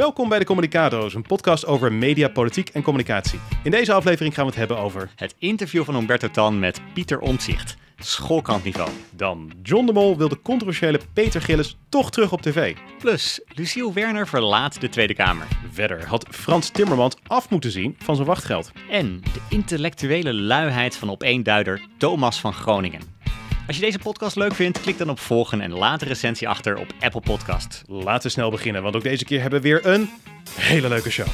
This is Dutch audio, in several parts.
Welkom bij de Communicado's, een podcast over media, politiek en communicatie. In deze aflevering gaan we het hebben over... Het interview van Humberto Tan met Pieter Omtzigt. Schoolkantniveau. Dan John de Mol wil de controversiële Peter Gillis toch terug op tv. Plus, Luciel Werner verlaat de Tweede Kamer. Verder had Frans Timmermans af moeten zien van zijn wachtgeld. En de intellectuele luiheid van opeenduider Thomas van Groningen. Als je deze podcast leuk vindt, klik dan op volgen en laat een recensie achter op Apple Podcast. Laten we snel beginnen, want ook deze keer hebben we weer een hele leuke show.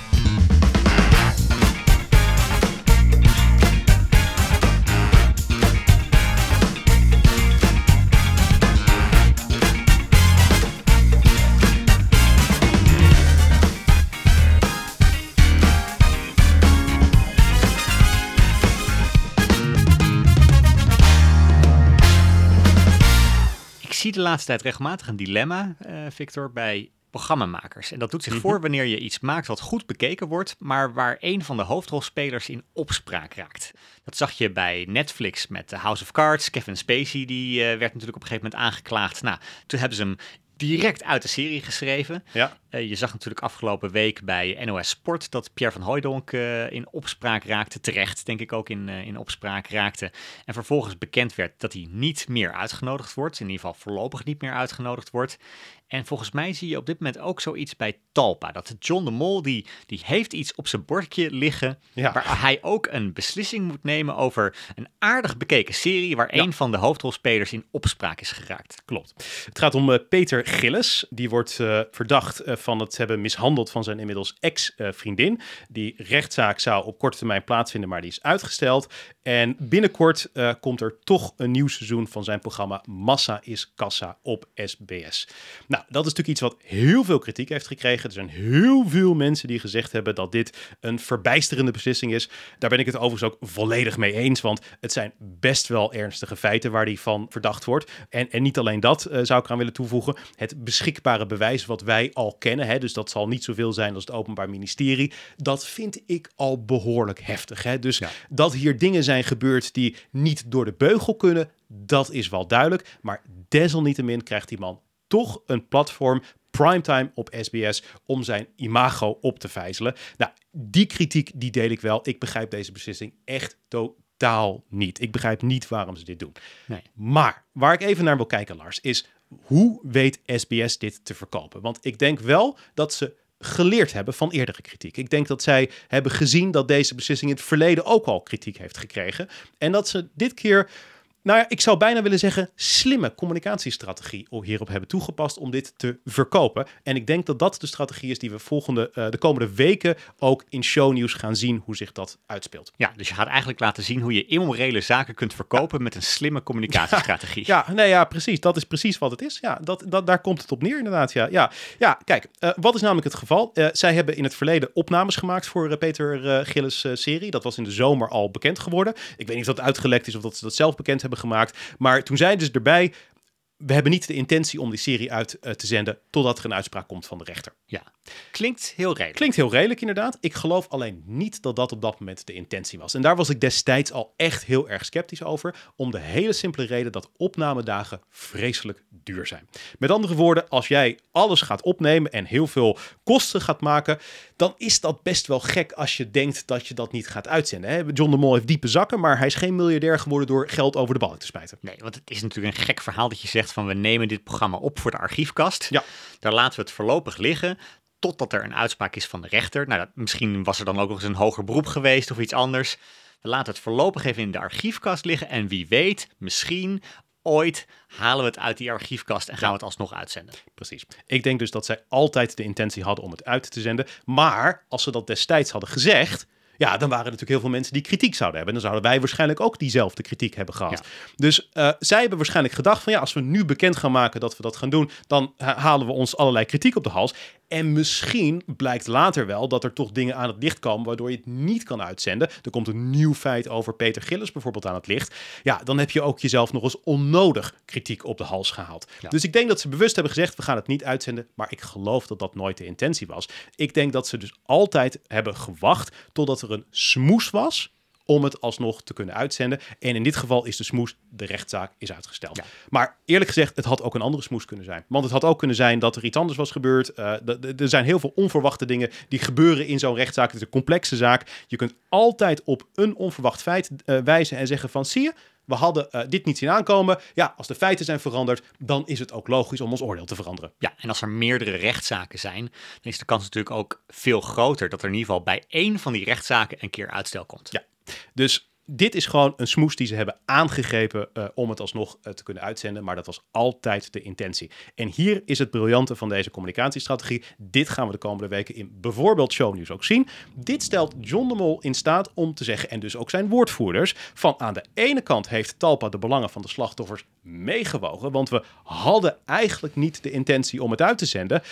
De laatste tijd regelmatig een dilemma, eh, Victor, bij programmamakers. En dat doet zich Mhm. voor wanneer je iets maakt wat goed bekeken wordt, maar waar een van de hoofdrolspelers in opspraak raakt. Dat zag je bij Netflix met The House of Cards. Kevin Spacey die eh, werd natuurlijk op een gegeven moment aangeklaagd. Nou, toen hebben ze hem direct uit de serie geschreven. Ja, je zag natuurlijk afgelopen week bij NOS Sport dat Pierre van Hooijdonk eh, in opspraak raakte. Terecht, denk ik ook, in, eh, in opspraak raakte. En vervolgens bekend werd dat hij niet meer uitgenodigd wordt. In ieder geval voorlopig niet meer uitgenodigd wordt. En volgens mij zie je op dit moment ook zoiets bij Talpa. Dat John de Mol, die, die heeft iets op zijn bordje liggen... Ja. waar hij ook een beslissing moet nemen over een aardig bekeken serie... waar Ja. een van de hoofdrolspelers in opspraak is geraakt. klopt. Het gaat om eh, Peter Gillis. Die wordt eh, verdacht eh, van het hebben mishandeld van zijn inmiddels ex-vriendin. die rechtszaak zou op korte termijn plaatsvinden, maar die is uitgesteld. En binnenkort eh, komt er toch een nieuw seizoen van zijn programma Massa is Kassa op SBS. Nou, dat is natuurlijk iets wat heel veel kritiek heeft gekregen. Er zijn heel veel mensen die gezegd hebben dat dit een verbijsterende beslissing is. Daar ben ik het overigens ook volledig mee eens, want het zijn best wel ernstige feiten waar hij van verdacht wordt. En, en niet alleen dat eh, zou ik eraan willen toevoegen. Het beschikbare bewijs wat wij al kennen, hè, dus dat zal niet zoveel zijn als het Openbaar Ministerie. Dat vind ik al behoorlijk heftig. Hè? Dus Ja. dat hier dingen zijn gebeurd die niet door de beugel kunnen, dat is wel duidelijk. Maar desalniettemin krijgt die man toch een platform, primetime op SBS, om zijn imago op te vijzelen. Nou, die kritiek die deel ik wel. Ik begrijp deze beslissing echt totaal niet. Ik begrijp niet waarom ze dit doen. Nee. Maar waar ik even naar wil kijken, Lars, is hoe weet SBS dit te verkopen? Want ik denk wel dat ze geleerd hebben van eerdere kritiek. Ik denk dat zij hebben gezien dat deze beslissing in het verleden ook al kritiek heeft gekregen. En dat ze dit keer, nou ja, ik zou bijna willen zeggen, slimme communicatiestrategie hierop hebben toegepast om dit te verkopen. En ik denk dat dat de strategie is die we volgende, eh, de komende weken ook in shownieuws gaan zien hoe zich dat uitspeelt. Ja, dus je gaat eigenlijk laten zien hoe je immorele zaken kunt verkopen met een slimme communicatiestrategie. Ja, nee, ja, precies. Dat is precies wat het is. Ja, dat, dat, daar komt het op neer, inderdaad. Ja, ja, ja kijk, eh, wat is namelijk het geval? Eh, zij hebben in het verleden opnames gemaakt voor Peter Gillis' serie. Dat was in de zomer al bekend geworden. Ik weet niet of dat uitgelekt is of dat ze dat zelf bekend hebben gemaakt. Maar toen zeiden ze erbij. We hebben niet de intentie om die serie uit eh, te zenden totdat er een uitspraak komt van de rechter. Ja. Klinkt heel redelijk. Klinkt heel redelijk inderdaad. Ik geloof alleen niet dat dat op dat moment de intentie was. En daar was ik destijds al echt heel erg sceptisch over. Om de hele simpele reden dat opnamedagen vreselijk duur zijn. Met andere woorden, als jij alles gaat opnemen en heel veel kosten gaat maken. Dan is dat best wel gek als je denkt dat je dat niet gaat uitzenden. Hè? John de Mol heeft diepe zakken, maar hij is geen miljardair geworden door geld over de balk te smijten. Nee, want het is natuurlijk een gek verhaal dat je zegt van we nemen dit programma op voor de archiefkast. Ja. Daar laten we het voorlopig liggen totdat er een uitspraak is van de rechter. Nou, dat, misschien was er dan ook nog eens een hoger beroep geweest of iets anders. We laten het voorlopig even in de archiefkast liggen en wie weet, misschien ooit halen we het uit die archiefkast en gaan we het alsnog uitzenden. Precies. Ik denk dus dat zij altijd de intentie hadden om het uit te zenden. Maar als ze dat destijds hadden gezegd. Ja, dan waren er natuurlijk heel veel mensen die kritiek zouden hebben. En dan zouden wij waarschijnlijk ook diezelfde kritiek hebben gehad. Ja. Dus eh, zij hebben waarschijnlijk gedacht van ja, als we nu bekend gaan maken dat we dat gaan doen, dan ha- halen we ons allerlei kritiek op de hals. En misschien blijkt later wel dat er toch dingen aan het licht komen waardoor je het niet kan uitzenden. Er komt een nieuw feit over Peter Gillis bijvoorbeeld aan het licht. Ja, dan heb je ook jezelf nog eens onnodig kritiek op de hals gehaald. Ja. Dus ik denk dat ze bewust hebben gezegd, we gaan het niet uitzenden. Maar ik geloof dat dat nooit de intentie was. Ik denk dat ze dus altijd hebben gewacht totdat er een smoes was om het alsnog te kunnen uitzenden. En in dit geval is de smoes, de rechtszaak is uitgesteld. Maar eerlijk gezegd, het had ook een andere smoes kunnen zijn. Want het had ook kunnen zijn dat er iets anders was gebeurd. Uh, er zijn heel veel onverwachte dingen die gebeuren in zo'n rechtszaak. Het is een complexe zaak. Je kunt altijd op een onverwacht feit uh, wijzen en zeggen van, zie je, we hadden uh, dit niet zien aankomen. Ja, als de feiten zijn veranderd, dan is het ook logisch om ons oordeel te veranderen. Ja, en als er meerdere rechtszaken zijn, dan is de kans natuurlijk ook veel groter dat er in ieder geval bij één van die rechtszaken een keer uitstel komt. Ja, dus dit is gewoon een smoes die ze hebben aangegrepen uh, om het alsnog uh, te kunnen uitzenden. Maar dat was altijd de intentie. En hier is het briljante van deze communicatiestrategie. Dit gaan we de komende weken in bijvoorbeeld shownieuws ook zien. Dit stelt John de Mol in staat om te zeggen, en dus ook zijn woordvoerders, van aan de ene kant heeft Talpa de belangen van de slachtoffers meegewogen. Want we hadden eigenlijk niet de intentie om het uit te zenden.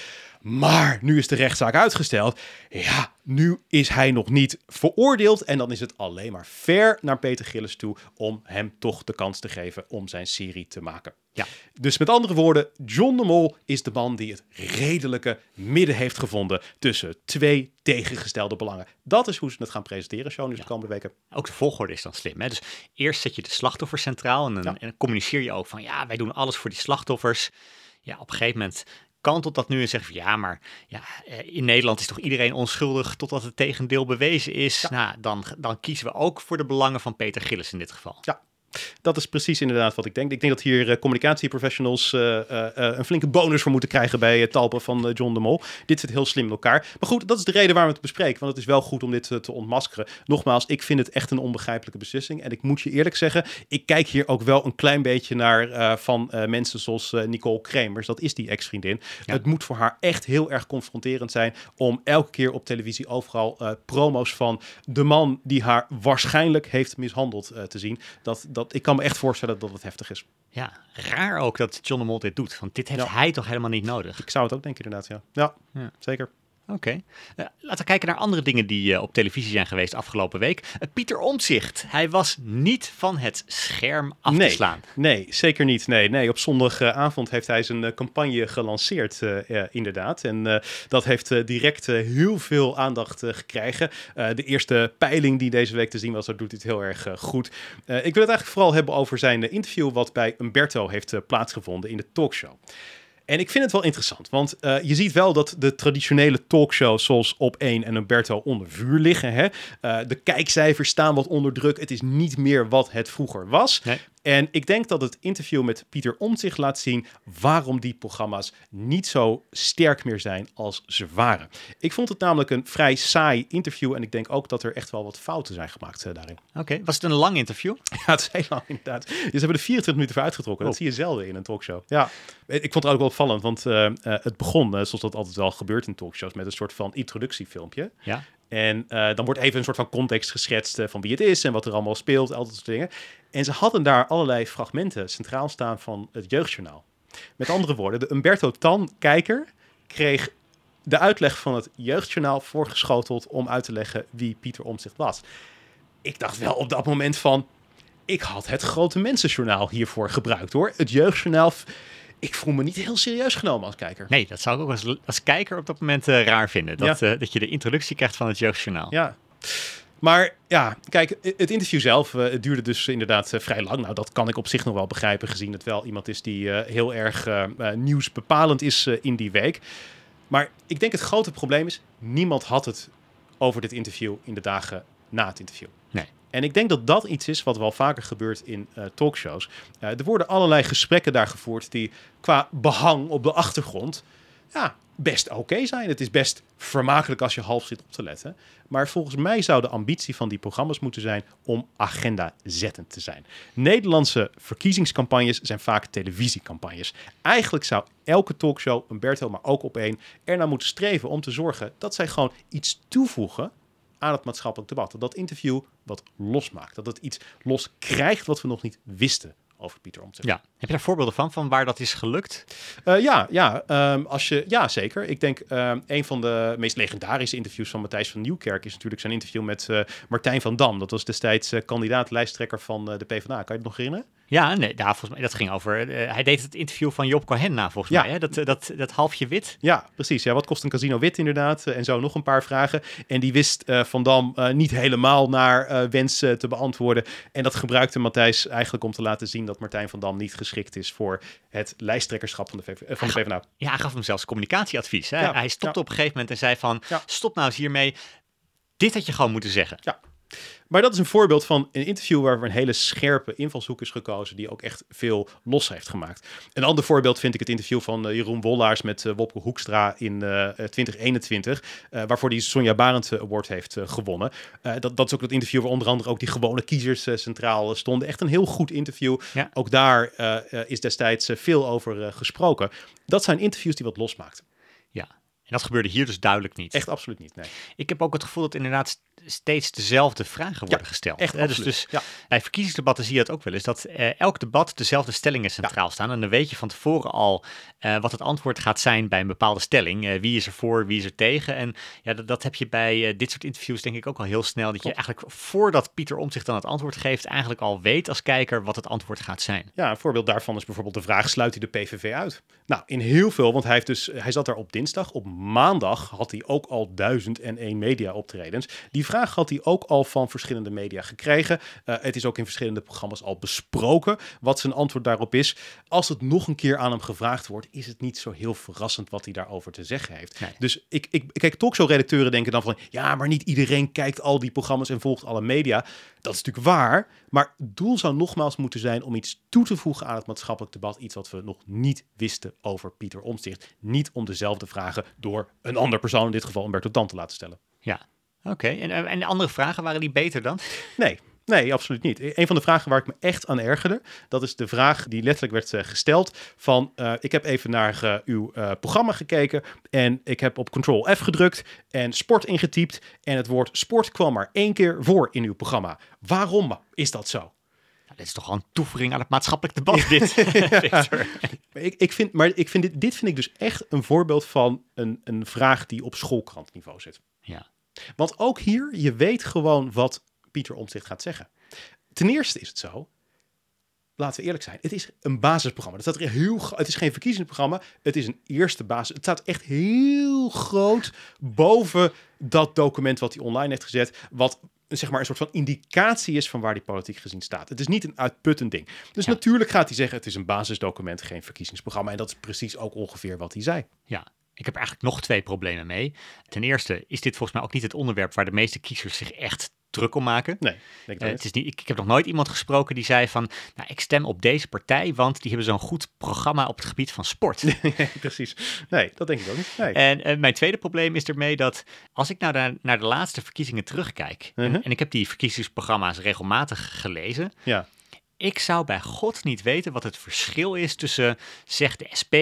Maar nu is de rechtszaak uitgesteld. Ja, nu is hij nog niet veroordeeld. En dan is het alleen maar fair naar Peter Gillis toe om hem toch de kans te geven om zijn serie te maken. Ja. Dus met andere woorden, John de Mol is de man die het redelijke midden heeft gevonden tussen twee tegengestelde belangen. Dat is hoe ze het gaan presenteren, show nu de komende weken. Ook de volgorde is dan slim. Hè? Dus eerst zet je de slachtoffer centraal en dan, en dan communiceer je ook van ja, wij doen alles voor die slachtoffers. Ja, op een gegeven moment kantelt dat nu en zegt van ja, maar ja, eh, in Nederland is toch iedereen onschuldig totdat het tegendeel bewezen is. Nou, dan, dan kiezen we ook voor de belangen van Peter Gillis in dit geval. Ja, dat is precies inderdaad wat ik denk. Ik denk dat hier uh, communicatieprofessionals uh, een flinke bonus voor moeten krijgen bij het talpen van John de Mol. Dit zit heel slim in elkaar. Maar goed, dat is de reden waarom we het bespreken. Want het is wel goed om dit te ontmaskeren. Nogmaals, ik vind het echt een onbegrijpelijke beslissing. En ik moet je eerlijk zeggen, ik kijk hier ook wel een klein beetje naar van mensen zoals Nicole Kremers. Dat is die ex-vriendin. Het moet voor haar echt heel erg confronterend zijn om elke keer op televisie overal promo's van de man die haar waarschijnlijk heeft mishandeld te zien. Dat, dat ik kan me echt voorstellen dat het heftig is. Ja, raar ook dat John de Mol dit doet. Want dit heeft hij toch helemaal niet nodig? Ik zou het ook denken inderdaad, ja. Ja, ja. zeker. Oké. Eh, laten we kijken naar andere dingen die uh, op televisie zijn geweest afgelopen week. Uh, Pieter Omtzigt. Hij was niet van het scherm af nee, te slaan. Nee, zeker niet. Nee, nee. Op zondagavond heeft hij zijn campagne gelanceerd, inderdaad. En dat heeft direct heel veel aandacht gekregen. de eerste peiling die deze week te zien was, dat doet het heel erg goed. ik wil het eigenlijk vooral hebben over zijn interview wat bij Umberto heeft plaatsgevonden in de talkshow. En ik vind het wel interessant, want uh, je ziet wel dat de traditionele talkshows zoals Op 1 en Umberto onder vuur liggen. Hè? Uh, de kijkcijfers staan wat onder druk. Het is niet meer wat het vroeger was. En ik denk dat het interview met Pieter Omtzigt laat zien waarom die programma's niet zo sterk meer zijn als ze waren. Ik vond het namelijk een vrij saai interview en ik denk ook dat er echt wel wat fouten zijn gemaakt uh, daarin. Oké, was het een lang interview? Ja, het is heel lang inderdaad. Dus ze hebben er 24 minuten voor uitgetrokken. Dat oh. zie je zelden in een talkshow. Ja, ik vond het ook wel opvallend, want uh, uh, het begon, zoals dat altijd wel gebeurt in talkshows, met een soort van introductiefilmpje. Ja. En uh, dan wordt even een soort van context geschetst uh, van wie het is en wat er allemaal speelt, al dat soort dingen. En ze hadden daar allerlei fragmenten centraal staan van het jeugdjournaal. Met andere woorden, de Umberto Tan-kijker kreeg de uitleg van het jeugdjournaal voorgeschoteld om uit te leggen wie Pieter Omtzigt was. Ik dacht wel op dat moment van, ik had het grote mensenjournaal hiervoor gebruikt hoor. Het jeugdjournaal ik voel me niet heel serieus genomen als kijker. Nee, dat zou ik ook als, als kijker op dat moment uh, raar vinden. Dat, ja. uh, dat je de introductie krijgt van het jeugdjournaal. Ja. Maar ja, kijk, het interview zelf uh, het duurde dus inderdaad vrij lang. Nou, dat kan ik op zich nog wel begrijpen, gezien het wel iemand is die heel erg nieuwsbepalend is in die week. Maar ik denk het grote probleem is, niemand had het over dit interview in de dagen na het interview. Nee. En ik denk dat dat iets is wat wel vaker gebeurt in uh, talkshows. Uh, er worden allerlei gesprekken daar gevoerd die qua behang op de achtergrond ja, best oké zijn. Het is best vermakelijk als je half zit op te letten. Maar volgens mij zou de ambitie van die programma's moeten zijn om agenda-zettend te zijn. Nederlandse verkiezingscampagnes zijn vaak televisiecampagnes. Eigenlijk zou elke talkshow, Umberto, maar ook op één, ernaar moeten streven om te zorgen dat zij gewoon iets toevoegen aan het maatschappelijk debat. Dat dat interview wat losmaakt. Dat het iets los krijgt wat we nog niet wisten over Pieter Omtzigt. Ja. Heb je daar voorbeelden van, van waar dat is gelukt? Uh, ja, ja, um, als je, ja, zeker. Ik denk um, een van de meest legendarische interviews van Matthijs van Nieuwkerk is natuurlijk zijn interview met uh, Martijn van Dam. Dat was destijds uh, kandidaat lijsttrekker van de PvdA. Kan je het nog herinneren? Ja, nee, daar, volgens mij, dat ging over. eh, hij deed het interview van Job Cohen na, volgens Ja. mij. Hè? Dat, eh, dat, dat halfje wit. Ja, precies. Ja, wat kost een casino wit inderdaad? Eh, en zo nog een paar vragen. En die wist Van Dam niet helemaal naar wens eh, te beantwoorden. En dat gebruikte Matthijs eigenlijk om te laten zien dat Martijn van Dam niet geschikt is voor het lijsttrekkerschap van de, VV, van de PvdA. Ja, hij gaf hem zelfs communicatieadvies. Hè? Ja, hij stopte ja. op een gegeven moment en zei van, Ja. stop nou eens hiermee. Dit had je gewoon moeten zeggen. Maar dat is een voorbeeld van een interview waar een hele scherpe invalshoek is gekozen, die ook echt veel los heeft gemaakt. Een ander voorbeeld vind ik het interview van eh, Jeroen Wollaars met eh, Wopke Hoekstra in eh, eh, 2021, eh, waarvoor hij Sonja Barend Award heeft gewonnen. Dat, dat is ook dat interview waar onder andere ook die gewone kiezers centraal stonden. Echt een heel goed interview. Ja. Ook daar is destijds veel over gesproken. Dat zijn interviews die wat losmaakt. Ja. En dat gebeurde hier dus duidelijk niet. Echt absoluut niet, nee. Ik heb ook het gevoel dat inderdaad steeds dezelfde vragen worden gesteld. Echt Hè, dus, dus ja. bij verkiezingsdebatten zie je dat ook wel eens. Dat eh, elk debat dezelfde stellingen centraal staan. En dan weet je van tevoren al eh, wat het antwoord gaat zijn bij een bepaalde stelling. Eh, wie is er voor, wie is er tegen. En ja, dat, dat heb je bij dit soort interviews denk ik ook al heel snel. Dat je eigenlijk voordat Pieter Omtzigt dan het antwoord geeft, eigenlijk al weet als kijker wat het antwoord gaat zijn. Ja, een voorbeeld daarvan is bijvoorbeeld de vraag: sluit hij de PVV uit? Nou, in heel veel, want hij, heeft dus, hij zat daar op dinsdag. Op maandag had hij ook al duizend en één media optredens. Die vraag had hij ook al van verschillende media gekregen. Eh, het is ook in verschillende programma's al besproken wat zijn antwoord daarop is. Als het nog een keer aan hem gevraagd wordt, is het niet zo heel verrassend wat hij daarover te zeggen heeft. Nee. Dus ik, ik, kijk, talkshow-redacteuren denken dan van... ja, maar niet iedereen kijkt al die programma's en volgt alle media. Dat is natuurlijk waar, maar het doel zou nogmaals moeten zijn... om iets toe te voegen aan het maatschappelijk debat. Iets wat we nog niet wisten over Pieter Omtzigt. Niet om dezelfde vragen door een ander persoon, in dit geval Umberto Tan, te laten stellen. Ja, oké. En, eh, en de andere vragen, waren die beter dan? Nee, nee, absoluut niet. Een van de vragen waar ik me echt aan ergerde, dat is de vraag die letterlijk werd eh, gesteld van, eh, ik heb even naar uw programma gekeken en ik heb op Ctrl F gedrukt en sport ingetypt en het woord sport kwam maar één keer voor in uw programma. Waarom is dat zo? Nou, dit is toch gewoon een toevoeging aan het maatschappelijk debat, dit. Maar ik, ik vind, maar ik vind dit, dit vind ik dus echt een voorbeeld van een, een vraag die op schoolkrantniveau zit. Ja. Want ook hier, je weet gewoon wat Pieter Omtzigt gaat zeggen. Ten eerste is het zo, laten we eerlijk zijn, het is een basisprogramma. Dat staat er heel, het is geen verkiezingsprogramma, het is een eerste basis. Het staat echt heel groot boven dat document wat hij online heeft gezet, wat zeg maar een soort van indicatie is van waar die politiek gezien staat. Het is niet een uitputtend ding. Dus Ja. natuurlijk gaat hij zeggen, het is een basisdocument, geen verkiezingsprogramma. En dat is precies ook ongeveer wat hij zei. Ja, ik heb eigenlijk nog twee problemen mee. Ten eerste is dit volgens mij ook niet het onderwerp waar de meeste kiezers zich echt druk om maken. Nee, denk niet. het is niet, ik, ik heb nog nooit iemand gesproken die zei van, nou, ik stem op deze partij, want die hebben zo'n goed programma op het gebied van sport. Precies. Nee, dat denk ik ook niet. Nee. En mijn tweede probleem is ermee dat als ik nou naar, naar de laatste verkiezingen terugkijk, en- Mhm. en, ik heb die verkiezingsprogramma's regelmatig gelezen, Ja. Ik zou bij God niet weten wat het verschil is tussen, zeg de SP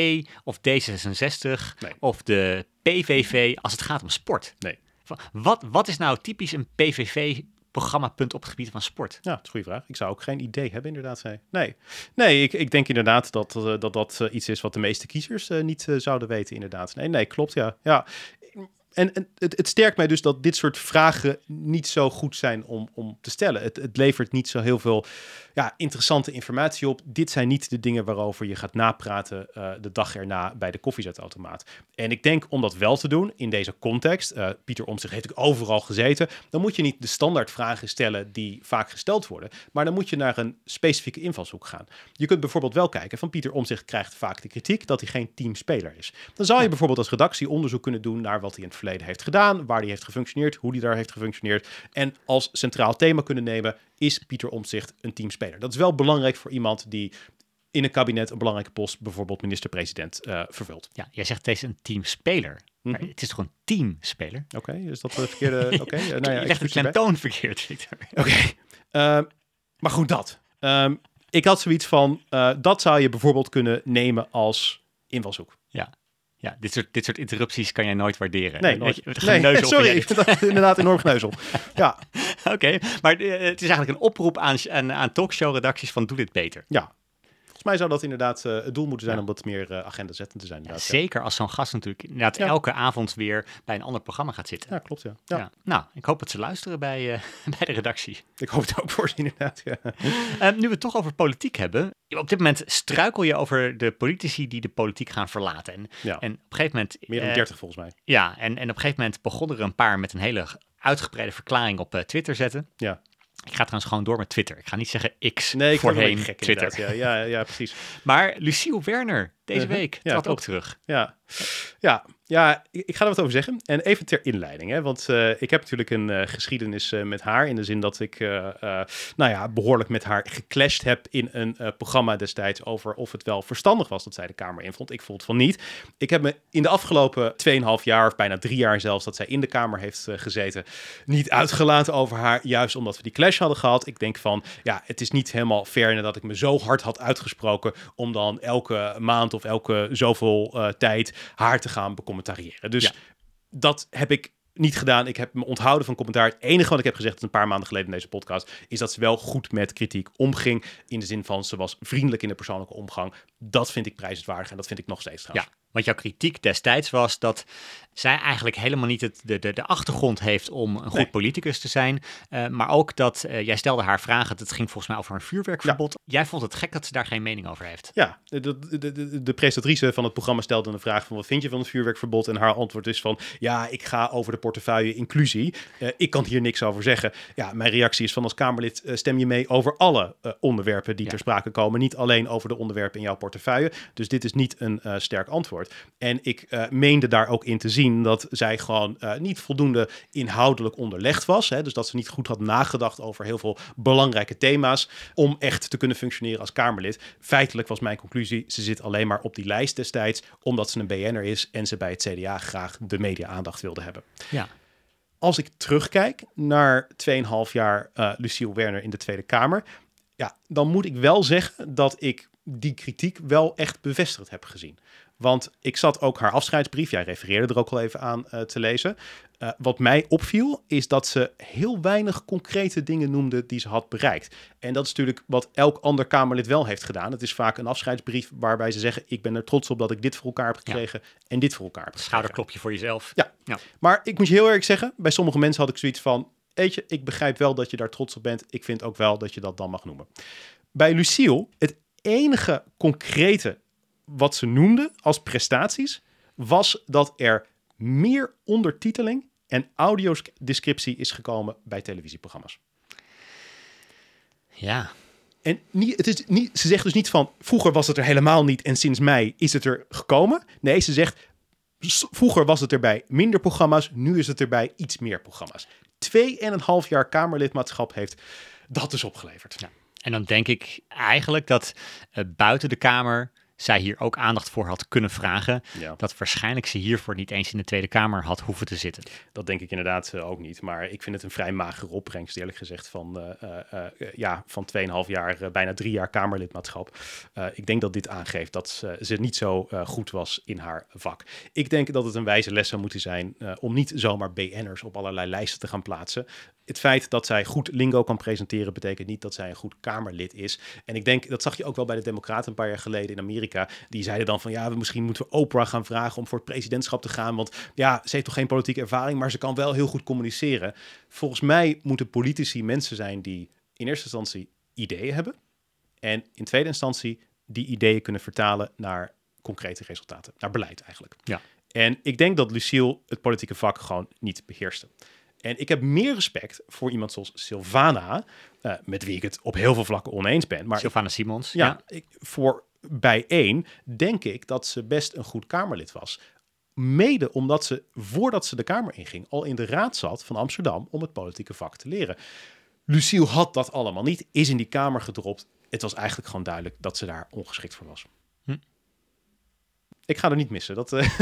of D66 Nee. of de PVV als het gaat om sport. Nee. Wat, wat is nou typisch een PVV-programmapunt op het gebied van sport? Ja, dat is een goede vraag. Ik zou ook geen idee hebben, inderdaad. Nee, nee, nee ik, ik denk inderdaad dat eh, dat, dat eh, iets is wat de meeste kiezers eh, niet zouden weten, inderdaad. Nee, nee, klopt, ja. ja. En, en het, het sterkt mij dus dat dit soort vragen niet zo goed zijn om, om te stellen. Het, het levert niet zo heel veel ja, interessante informatie op. Dit zijn niet de dingen waarover je gaat napraten eh, de dag erna bij de koffiezetautomaat. En ik denk om dat wel te doen in deze context, eh, Pieter Omtzigt heeft ook overal gezeten, dan moet je niet de standaard vragen stellen die vaak gesteld worden, maar dan moet je naar een specifieke invalshoek gaan. Je kunt bijvoorbeeld wel kijken van Pieter Omtzigt krijgt vaak de kritiek dat hij geen teamspeler is. Dan zou je bijvoorbeeld als redactie onderzoek kunnen doen naar wat hij in het verleden heeft gedaan, waar hij heeft gefunctioneerd, hoe hij daar heeft gefunctioneerd en als centraal thema kunnen nemen is Pieter Omtzigt een teamspeler. Dat is wel belangrijk voor iemand die in een kabinet een belangrijke post, bijvoorbeeld minister-president, eh, vervult. Ja, jij zegt het is een teamspeler. Maar Mhm. het is toch een teamspeler? Oké, is dat de verkeerde... Oké, eh, nou ja, je legt de klemtoon verkeerd, Victor. Oké, Ehm, maar goed dat. Ehm, ik had zoiets van, eh, dat zou je bijvoorbeeld kunnen nemen als invalshoek. Ja, dit soort, dit soort interrupties kan jij nooit waarderen. Nee, nooit. je, het nee sorry, ik vind dat inderdaad enorm geneuzel. Ja. Oké, maar eh, het is eigenlijk een oproep aan, aan, aan talkshow-redacties van doe dit beter. ja. Volgens mij zou dat inderdaad eh, het doel moeten zijn Ja. om wat meer uh, agenda zettend te zijn. Ja, zeker als zo'n gast natuurlijk inderdaad Ja. elke avond weer bij een ander programma gaat zitten. Ja, klopt ja. Nou, ik hoop dat ze luisteren bij, eh, bij de redactie. Ik hoop het ook voor ze inderdaad. Nu we het toch over politiek hebben. Op dit moment struikel je over de politici die de politiek gaan verlaten. En, en op een gegeven moment... Meer dan eh, 30 volgens mij. Ja, en, en op een gegeven moment begonnen er een paar met een hele uitgebreide verklaring op Twitter zetten. Ja. Ik ga trouwens gewoon door met Twitter. Ik ga niet zeggen X Nee, ik voorheen gek Twitter. Ja, ja, ja, precies. Maar Luciel Werner deze Uh-huh. week Ja, trad ook terug. Ja, ja, ja ik, ga er wat over zeggen. En even ter inleiding, hè, want eh, ik heb natuurlijk een eh, geschiedenis eh, met haar. In de zin dat ik, nou ja, behoorlijk met haar geclashed heb in een programma destijds over of het wel verstandig was dat zij de Kamer invond. Ik vond van niet. Ik heb me in de afgelopen 2,5 jaar, of bijna drie jaar zelfs, dat zij in de Kamer heeft gezeten, niet uitgelaten over haar. Juist omdat we die clash hadden gehad. Ik denk van, ja, het is niet helemaal fair dat ik me zo hard had uitgesproken om dan elke maand of elke zoveel tijd haar te gaan Dus Ja. dat heb ik niet gedaan. Ik heb me onthouden van commentaar. Het enige wat ik heb gezegd een paar maanden geleden in deze podcast is dat ze wel goed met kritiek omging. In de zin van ze was vriendelijk in de persoonlijke omgang. Dat vind ik prijzenswaardig en dat vind ik nog steeds Ja, trouwens. want jouw kritiek destijds was dat zij eigenlijk helemaal niet het, de, de, de achtergrond heeft om een goed Nee. politicus te zijn. Eh, maar ook dat eh, jij stelde haar vragen. Het ging volgens mij over een vuurwerkverbod. Jij vond het gek dat ze daar geen mening over heeft. Ja, de, de, de, de, presentatrice van het programma stelde een vraag van wat vind je van het vuurwerkverbod? En haar antwoord is van ja, ik ga over de portefeuille inclusie. Eh, ik kan hier niks over zeggen. Ja, mijn reactie is van als Kamerlid stem je mee over alle onderwerpen die Ja. ter sprake komen. Niet alleen over de onderwerpen in jouw portefeuille. Dus dit is niet een eh, sterk antwoord. En ik eh, meende daar ook in te zien dat zij gewoon eh, niet voldoende inhoudelijk onderlegd was. Hè? Dus dat ze niet goed had nagedacht over heel veel belangrijke thema's om echt te kunnen functioneren als Kamerlid. Feitelijk was mijn conclusie, ze zit alleen maar op die lijst destijds omdat ze een BN'er is en ze bij het CDA graag de media-aandacht wilde hebben. Ja. Als ik terugkijk naar 2,5 jaar eh Luciel Werner in de Tweede Kamer, ja, dan moet ik wel zeggen dat ik die kritiek wel echt bevestigd heb gezien. Want ik zat ook haar afscheidsbrief, jij refereerde er ook al even aan eh, te lezen. Eh, wat mij opviel, is dat ze heel weinig concrete dingen noemde die ze had bereikt. En dat is natuurlijk wat elk ander Kamerlid wel heeft gedaan. Het is vaak een afscheidsbrief waarbij ze zeggen: Ik ben er trots op dat ik dit voor elkaar heb gekregen en dit voor elkaar heb gekregen. Schouderklopje voor jezelf. Ja. Ja. Maar ik moet je heel eerlijk zeggen, bij sommige mensen had ik zoiets van, weet je, ik begrijp wel dat je daar trots op bent. Ik vind ook wel dat je dat dan mag noemen. Bij Lucille, het enige concrete wat ze noemde als prestaties, was dat er meer ondertiteling en audiodescriptie is gekomen bij televisieprogramma's. Ja. En niet, het is niet, ze zegt dus niet van vroeger was het er helemaal niet en sinds mei is het er gekomen. Nee, ze zegt vroeger was het er bij minder programma's, nu is het er bij iets meer programma's. Twee en een half jaar Kamerlidmaatschap heeft dat dus opgeleverd. Ja. En dan denk ik eigenlijk dat eh, buiten de Kamer zij hier ook aandacht voor had kunnen vragen. Ja. Dat waarschijnlijk ze hiervoor niet eens in de Tweede Kamer had hoeven te zitten. Dat denk ik inderdaad eh, ook niet. Maar ik vind het een vrij magere opbrengst, eerlijk gezegd, van, eh, eh, ja, van 2,5 jaar, bijna drie jaar Kamerlidmaatschap. Ik denk dat dit aangeeft dat ze, ze niet zo goed was in haar vak. Ik denk dat het een wijze les zou moeten zijn om niet zomaar BN'ers op allerlei lijsten te gaan plaatsen. Het feit dat zij goed lingo kan presenteren, betekent niet dat zij een goed Kamerlid is. En ik denk, dat zag je ook wel bij de Democraten een paar jaar geleden in Amerika. Die zeiden dan van ja, we misschien moeten we Oprah gaan vragen om voor het presidentschap te gaan. Want ja, ze heeft toch geen politieke ervaring, maar ze kan wel heel goed communiceren. Volgens mij moeten politici mensen zijn die in eerste instantie ideeën hebben. En in tweede instantie die ideeën kunnen vertalen naar concrete resultaten. Naar beleid eigenlijk. Ja. En ik denk dat Lucille het politieke vak gewoon niet beheerste. En ik heb meer respect voor iemand zoals Sylvana, eh, met wie ik het op heel veel vlakken oneens ben. Maar Sylvana Simons. ja, Ik, voor bij één denk ik dat ze best een goed Kamerlid was. Mede omdat ze, voordat ze de Kamer inging, al in de raad zat van Amsterdam om het politieke vak te leren. Lucille had dat allemaal niet, is in die Kamer gedropt. Het was eigenlijk gewoon duidelijk dat ze daar ongeschikt voor was. Hm. Ik ga er niet missen. Dat, eh,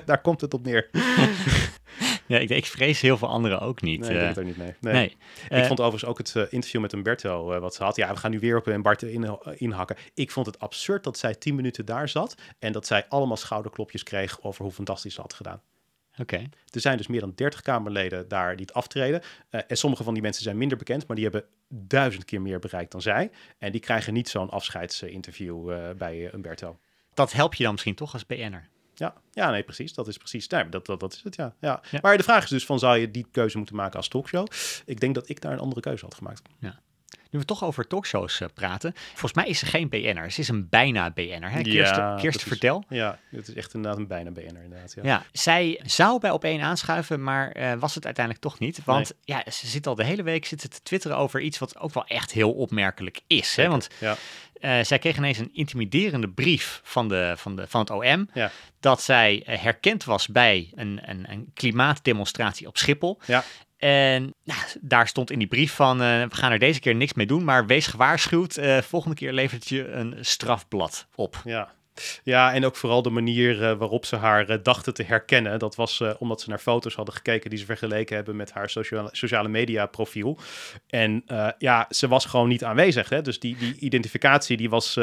daar komt het op neer. Ja, ik, ik vrees heel veel anderen ook niet. Nee, ik eh, denk het ook niet mee. Nee. nee. Ik Eh, vond overigens ook het eh, interview met Umberto wat ze had. Ja, we gaan nu weer op een Bart in, inhakken. Ik vond het absurd dat zij tien minuten daar zat en dat zij allemaal schouderklopjes kreeg over hoe fantastisch ze had gedaan. Oké. Er zijn dus meer dan 30 Kamerleden daar die het aftreden. En sommige van die mensen zijn minder bekend, maar die hebben duizend keer meer bereikt dan zij. En die krijgen niet zo'n afscheidsinterview bij Umberto. Dat helpt je dan misschien toch als BN'er? Ja, ja, nee, precies. Dat is precies. Nee, dat, dat, dat is het, ja. ja. Ja. Maar de vraag is dus van, zou je die keuze moeten maken als talkshow? Ik denk dat ik daar een andere keuze had gemaakt. Nu we toch over talkshows eh, praten. Volgens mij is ze geen BN'er. Ze is een bijna BN'er. Hè? Kirsten is- vertel. Ja, het is echt inderdaad een bijna BN'er inderdaad. Ja. Ja, zij zou bij op één aanschuiven, maar eh, was het uiteindelijk toch niet. Want ja, ze zit al de hele week zitten te twitteren over iets wat ook wel echt heel opmerkelijk is. Hè? Want Ja. eh, zij kreeg ineens een intimiderende brief van, de, van, de, van het OM. Ja. Dat zij herkend was bij een, een, een klimaatdemonstratie op Schiphol. Ja. En nou, daar stond in die brief van, eh, we gaan er deze keer niks mee doen, maar wees gewaarschuwd, eh, volgende keer levert je een strafblad op. Ja. Ja, en ook vooral de manier eh, waarop ze haar eh, dachten te herkennen. Dat was eh, omdat ze naar foto's hadden gekeken die ze vergeleken hebben met haar sociale, sociale media profiel. En ja, ze was gewoon niet aanwezig. Hè? Dus die, die identificatie die was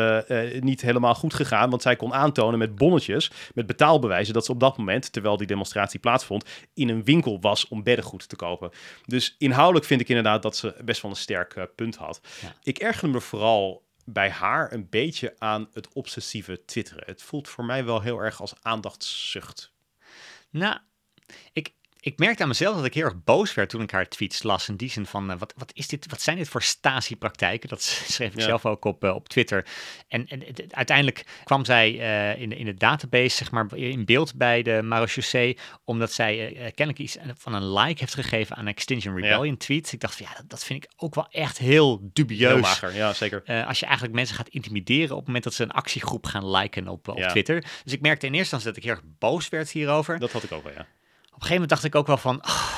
niet helemaal goed gegaan. Want zij kon aantonen met bonnetjes, met betaalbewijzen, dat ze op dat moment, terwijl die demonstratie plaatsvond, in een winkel was om beddengoed te kopen. Dus inhoudelijk vind ik inderdaad dat ze best wel een sterk punt had. Ja. Ik erger me vooral bij haar een beetje aan het obsessieve twitteren. Het voelt voor mij wel heel erg als aandachtszucht. Nou, ik, ik merkte aan mezelf dat ik heel erg boos werd toen ik haar tweets las. In die zin van, eh, wat, wat, is dit, wat zijn dit voor Stasi-praktijken? Dat schreef ik Ja. zelf ook op, eh, op Twitter. En, en het- het- uiteindelijk kwam zij eh, in, de, in de database, zeg maar, in beeld bij de Marechaussee. Omdat zij kennelijk iets van een like heeft gegeven aan een Extinction Rebellion tweet. Ik dacht van, ja, dat, dat vind ik ook wel echt heel dubieus. Heel mager, ja zeker. Als je eigenlijk mensen gaat intimideren op het moment dat ze een actiegroep gaan liken op, op Ja. Twitter. Dus ik merkte in eerste instantie dat ik heel erg boos werd hierover. Dat had ik ook wel, ja. Op een gegeven moment dacht ik ook wel van, ah,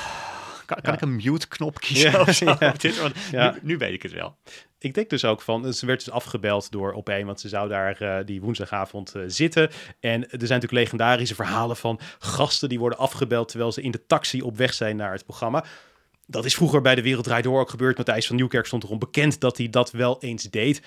kan, kan Ja. ik een mute-knop kiezen Ja, of zo Twitter? Want nu, nu weet ik het wel. Ik denk dus ook van, ze werd dus afgebeld door op een, want ze zou daar eh, die woensdagavond eh, zitten. En er zijn natuurlijk legendarische verhalen van gasten die worden afgebeld terwijl ze in de taxi op weg zijn naar het programma. Dat is vroeger bij de Wereld Draait Door ook gebeurd. Matthijs van Nieuwkerk stond erom bekend dat hij dat wel eens deed.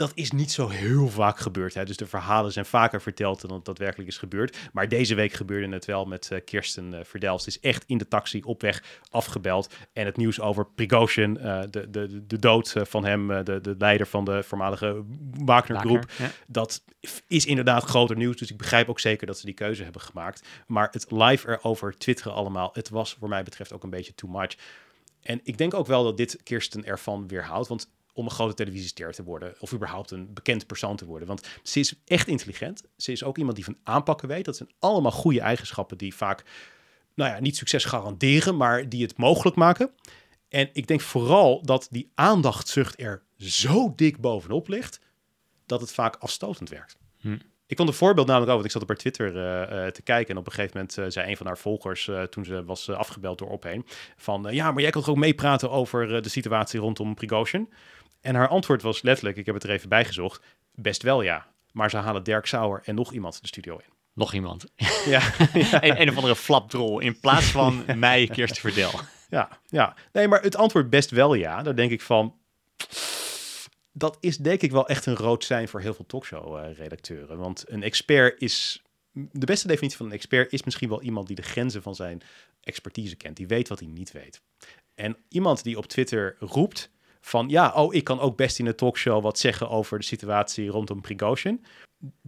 Dat is niet zo heel vaak gebeurd. Hè? Dus de verhalen zijn vaker verteld dan het daadwerkelijk is gebeurd. Maar deze week gebeurde het wel met eh, Kirsten eh Verdelst. Is echt in de taxi op weg afgebeld. En het nieuws over Prigozhin, eh, de, de, de dood van hem, de, de leider van de voormalige Wagner-groep. Ja. Dat is inderdaad groter nieuws. Dus ik begrijp ook zeker dat ze die keuze hebben gemaakt. Maar het live erover twitteren allemaal, het was voor mij betreft ook een beetje too much. En ik denk ook wel dat dit Kirsten ervan weerhoudt. Want om een grote televisiester te worden, of überhaupt een bekend persoon te worden. Want ze is echt intelligent. Ze is ook iemand die van aanpakken weet. Dat zijn allemaal goede eigenschappen die vaak, nou ja, niet succes garanderen, maar die het mogelijk maken. En ik denk vooral dat die aandachtszucht er zo dik bovenop ligt, dat het vaak afstotend werkt. Hm. Ik vond een voorbeeld namelijk ook, want ik zat op haar Twitter eh, eh, te kijken en op een gegeven moment eh, zei een van haar volgers, toen ze was afgebeld door Opheen, van ja, maar jij kan toch ook meepraten over de situatie rondom Prigozhin? En haar antwoord was letterlijk, ik heb het er even bijgezocht, best wel ja. Maar ze halen Dirk Sauer en nog iemand de studio in. Nog iemand. Ja, een, een of andere flapdrol in plaats van mij, Kirsten Verdel. ja, ja. Nee, maar het antwoord best wel ja. Daar denk ik van, dat is denk ik wel echt een rood zijn voor heel veel talkshow-redacteuren. Want een expert is, de beste definitie van een expert is misschien wel iemand die de grenzen van zijn expertise kent. Die weet wat hij niet weet. En iemand die op Twitter roept van, ja, oh, ik kan ook best in een talkshow wat zeggen over de situatie rondom Prigozhin.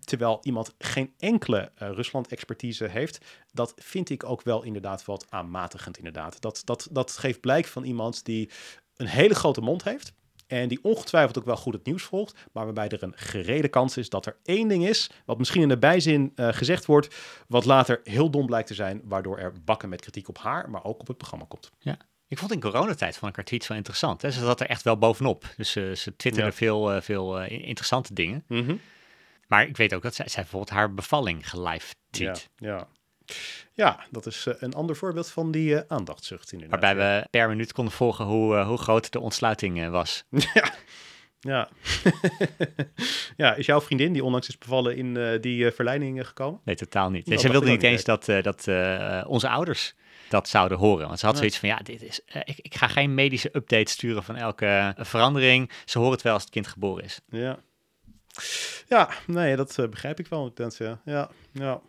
Terwijl iemand geen enkele eh, Rusland-expertise heeft, dat vind ik ook wel inderdaad wat aanmatigend inderdaad. Dat, dat, dat geeft blijk van iemand die een hele grote mond heeft en die ongetwijfeld ook wel goed het nieuws volgt, maar waarbij er een gerede kans is dat er één ding is, wat misschien in de bijzin eh, gezegd wordt, wat later heel dom blijkt te zijn, waardoor er bakken met kritiek op haar, maar ook op het programma komt. Ik vond in coronatijd ik haar tweets wel interessant. Hè? Ze zat er echt wel bovenop. Dus ze twitterde Ja. veel, eh, veel eh, interessante dingen. Maar ik weet ook dat zij, zij bijvoorbeeld haar bevalling gelive tweet. Ja, ja. ja, dat is eh, een ander voorbeeld van die aandachtszucht inderdaad. Waarbij ja. we per minuut konden volgen hoe, hoe groot de ontsluiting was. Ja. ja, is jouw vriendin die onlangs is bevallen in die eh, verleiding gekomen? Nee, totaal niet. Nee, Nou, ze wilde niet eens dat, dat onze ouders dat zouden horen. Want ze had zoiets van, ja, dit is, eh, ik, ik ga geen medische update sturen van elke eh, verandering. Ze horen het wel als het kind geboren is. Ja. Ja, nee, dat eh, begrijp ik wel. Ja, ja, ja.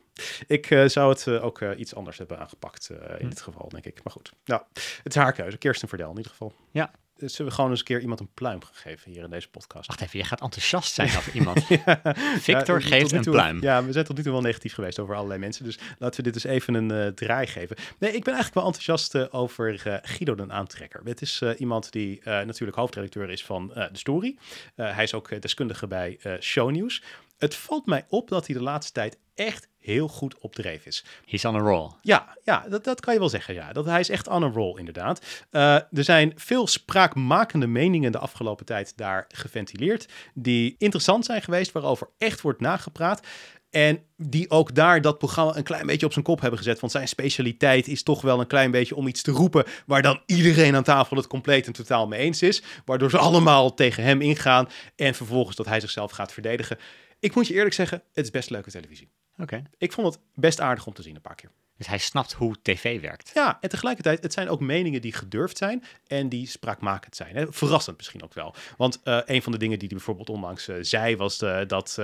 Ik zou het ook iets anders hebben aangepakt in Hm. dit geval, denk ik. Maar goed, nou, het is haar keuze. Kirsten Verdel in ieder geval. Ja. Zullen we gewoon eens een keer iemand een pluim geven hier in deze podcast? Wacht even, jij gaat enthousiast zijn over iemand. Ja, Victor geeft een toe- pluim. Ja, we zijn tot nu toe wel negatief geweest over allerlei mensen. Dus laten we dit dus even een eh, draai geven. Nee, ik ben eigenlijk wel enthousiast eh, over eh, Guido den Aantrekker. Het is iemand die natuurlijk hoofdredacteur is van De Story. Hij is ook deskundige bij Shownieuws. Het valt mij op dat hij de laatste tijd echt heel goed op dreef is. He's on a roll. Ja, ja dat, dat kan je wel zeggen. Ja. Dat, hij is echt on a roll, inderdaad. Eh, er zijn veel spraakmakende meningen de afgelopen tijd daar geventileerd. Die interessant zijn geweest, waarover echt wordt nagepraat. En die ook daar dat programma een klein beetje op zijn kop hebben gezet. Want zijn specialiteit is toch wel een klein beetje om iets te roepen. Waar dan iedereen aan tafel het compleet en totaal mee eens is. Waardoor ze allemaal tegen hem ingaan. En vervolgens dat hij zichzelf gaat verdedigen. Ik moet je eerlijk zeggen, het is best leuke televisie. Oké. Ik vond het best aardig om te zien een paar keer. Dus hij snapt hoe tv werkt. Ja, en tegelijkertijd, het zijn ook meningen die gedurfd zijn en die spraakmakend zijn. Hè? Verrassend misschien ook wel. Want eh, een van de dingen die hij bijvoorbeeld onlangs eh, zei, was eh, dat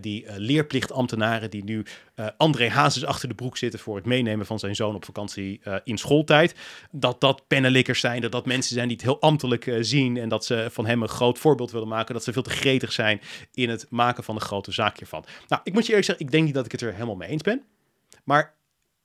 die leerplichtambtenaren die nu André Hazes achter de broek zitten voor het meenemen van zijn zoon op vakantie in schooltijd, dat dat pennenlikkers zijn, dat dat mensen zijn die het heel ambtelijk zien en dat ze van hem een groot voorbeeld willen maken, dat ze veel te gretig zijn in het maken van een grote zaak hiervan. Nou, ik moet je eerlijk zeggen, ik denk niet dat ik het er helemaal mee eens ben. Maar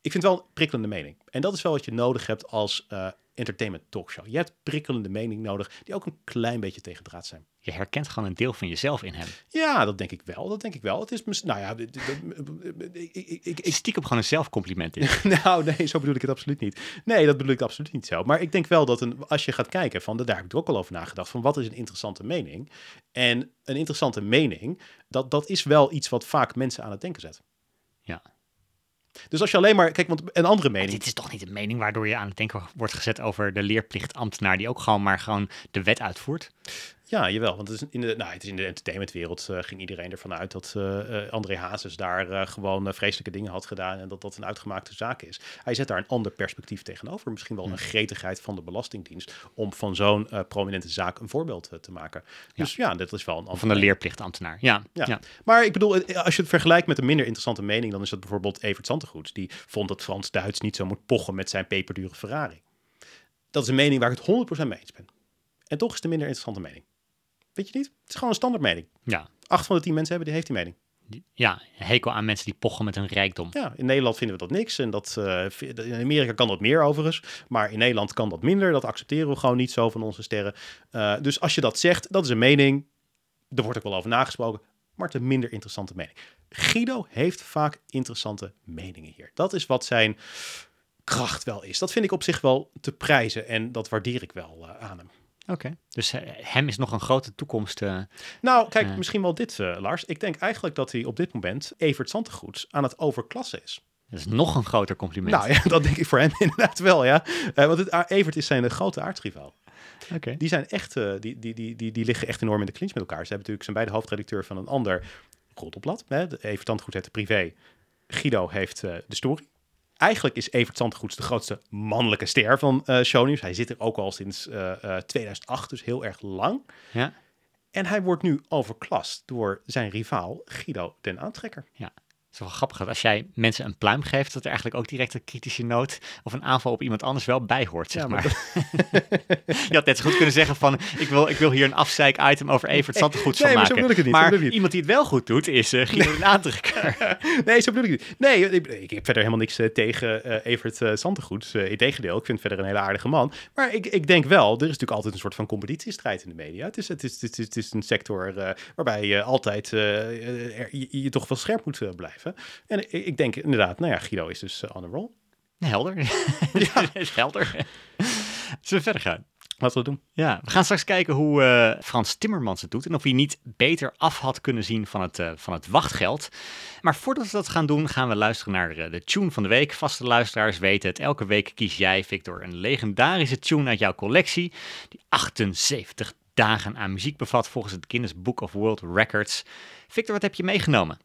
ik vind het wel een prikkelende mening. En dat is wel wat je nodig hebt als eh, entertainment talkshow. Je hebt prikkelende mening nodig die ook een klein beetje tegen draad zijn. Je herkent gewoon een deel van jezelf in hem. Ja, dat denk ik wel. Dat denk ik wel. Het is, nou ja, ik, ik, ik, stiekem gewoon een zelfcompliment in. nou, nee, zo bedoel ik het absoluut niet. Nee, dat bedoel ik absoluut niet zo. Maar ik denk wel dat een, als je gaat kijken, van, daar heb ik er ook al over nagedacht, van wat is een interessante mening? En een interessante mening, dat, dat is wel iets wat vaak mensen aan het denken zet. Ja. Dus als je alleen maar, kijk, want een andere Maar mening. dit is toch niet een mening waardoor je aan het denken wordt gezet over de leerplichtambtenaar die ook gewoon maar gewoon de wet uitvoert? Ja, jawel. Want het is in de, nou, het is in de entertainmentwereld eh, ging iedereen ervan uit dat eh, eh, André Hazes daar gewoon vreselijke dingen had gedaan en dat dat een uitgemaakte zaak is. Hij zet daar een ander perspectief tegenover. Misschien wel een gretigheid van de Belastingdienst om van zo'n prominente zaak een voorbeeld te maken. Dus ja, dat is wel een Of van ander. de leerplichtambtenaar. Ja, Ja. ja. Maar ik bedoel, als je het vergelijkt met een minder interessante mening, dan is dat bijvoorbeeld Evert Zantegoed. Die vond dat Frans Duits niet zo moet pochen met zijn peperdure Ferrari. Dat is een mening waar ik het 100% mee eens ben. En toch is het een minder interessante mening. Weet je niet? Het is gewoon een standaard mening. ja. Acht van de tien mensen hebben, die heeft die mening. Ja, hekel aan mensen die pochen met hun rijkdom. Ja, in Nederland vinden we dat niks. En dat, eh, vi- in Amerika kan dat meer overigens. Maar in Nederland kan dat minder. Dat accepteren we gewoon niet zo van onze sterren. Eh, dus als je dat zegt, dat is een mening. Er wordt ook wel over nagesproken. Maar het is een minder interessante mening. Guido heeft vaak interessante meningen hier. Dat is wat zijn kracht wel is. Dat vind ik op zich wel te prijzen. En dat waardeer ik wel eh, aan hem. Oké. Dus eh, hem is nog een grote toekomst. eh, Nou, kijk, Ja. misschien wel dit, eh, Lars. Ik denk eigenlijk dat hij op dit moment Evert Zantegoeds aan het overklassen is. dat is nog een groter compliment. Nou ja, dat denk ik voor hem inderdaad wel, ja. Eh, want het, Evert is zijn eh, grote aardsrivaal. Oké. Die, zijn echt, eh, die, die, die, die, die liggen echt enorm in de clinch met elkaar. Ze hebben natuurlijk zijn beide hoofdredacteur van een ander roddelblad. Hè. Evert Zandgoed heeft de privé. Guido heeft eh, de story. Eigenlijk is Evert Zandgoeds de grootste mannelijke ster van eh Shownieuws. Hij zit er ook al sinds eh, eh, 2008, dus heel erg lang. Ja. En hij wordt nu overklast door zijn rivaal Guido den Aantrekker. Het is wel grappig dat als jij mensen een pluim geeft, dat er eigenlijk ook direct een kritische noot of een aanval op iemand anders wel bij hoort, zeg Ja, maar. maar je had net zo goed kunnen zeggen van, ik wil, ik wil hier een afzeik-item over Evert Zantegoeds nee, van maar zo maken. bedoel ik het niet, Maar iemand die het wel goed doet, is uh, Guido de Aantrekker. Nee, zo bedoel ik niet. Nee, ik, ik heb verder helemaal niks eh, tegen eh, Evert uh, Zantegoed. Uh, Integendeel, ik vind verder een hele aardige man. Maar ik, ik denk wel, er is natuurlijk altijd een soort van competitiestrijd in de media. Het is, het is, het is, het is een sector waarbij je altijd er, je, je, toch wel scherp moet uh, blijven. En ik, denk inderdaad, nou ja, Guido is dus on a roll. Helder. Ja, is helder. Zullen we verder gaan? Laten we het doen. Ja, we gaan straks kijken hoe uh, Frans Timmermans het doet en of hij niet beter af had kunnen zien van het, uh, van het wachtgeld. Maar voordat we dat gaan doen, gaan we luisteren naar uh, de tune van de week. Vaste luisteraars weten het, elke week kies jij, Victor, een legendarische tune uit jouw collectie, die 78 dagen aan muziek bevat volgens het Guinness Book of World Records. Victor, wat heb je meegenomen?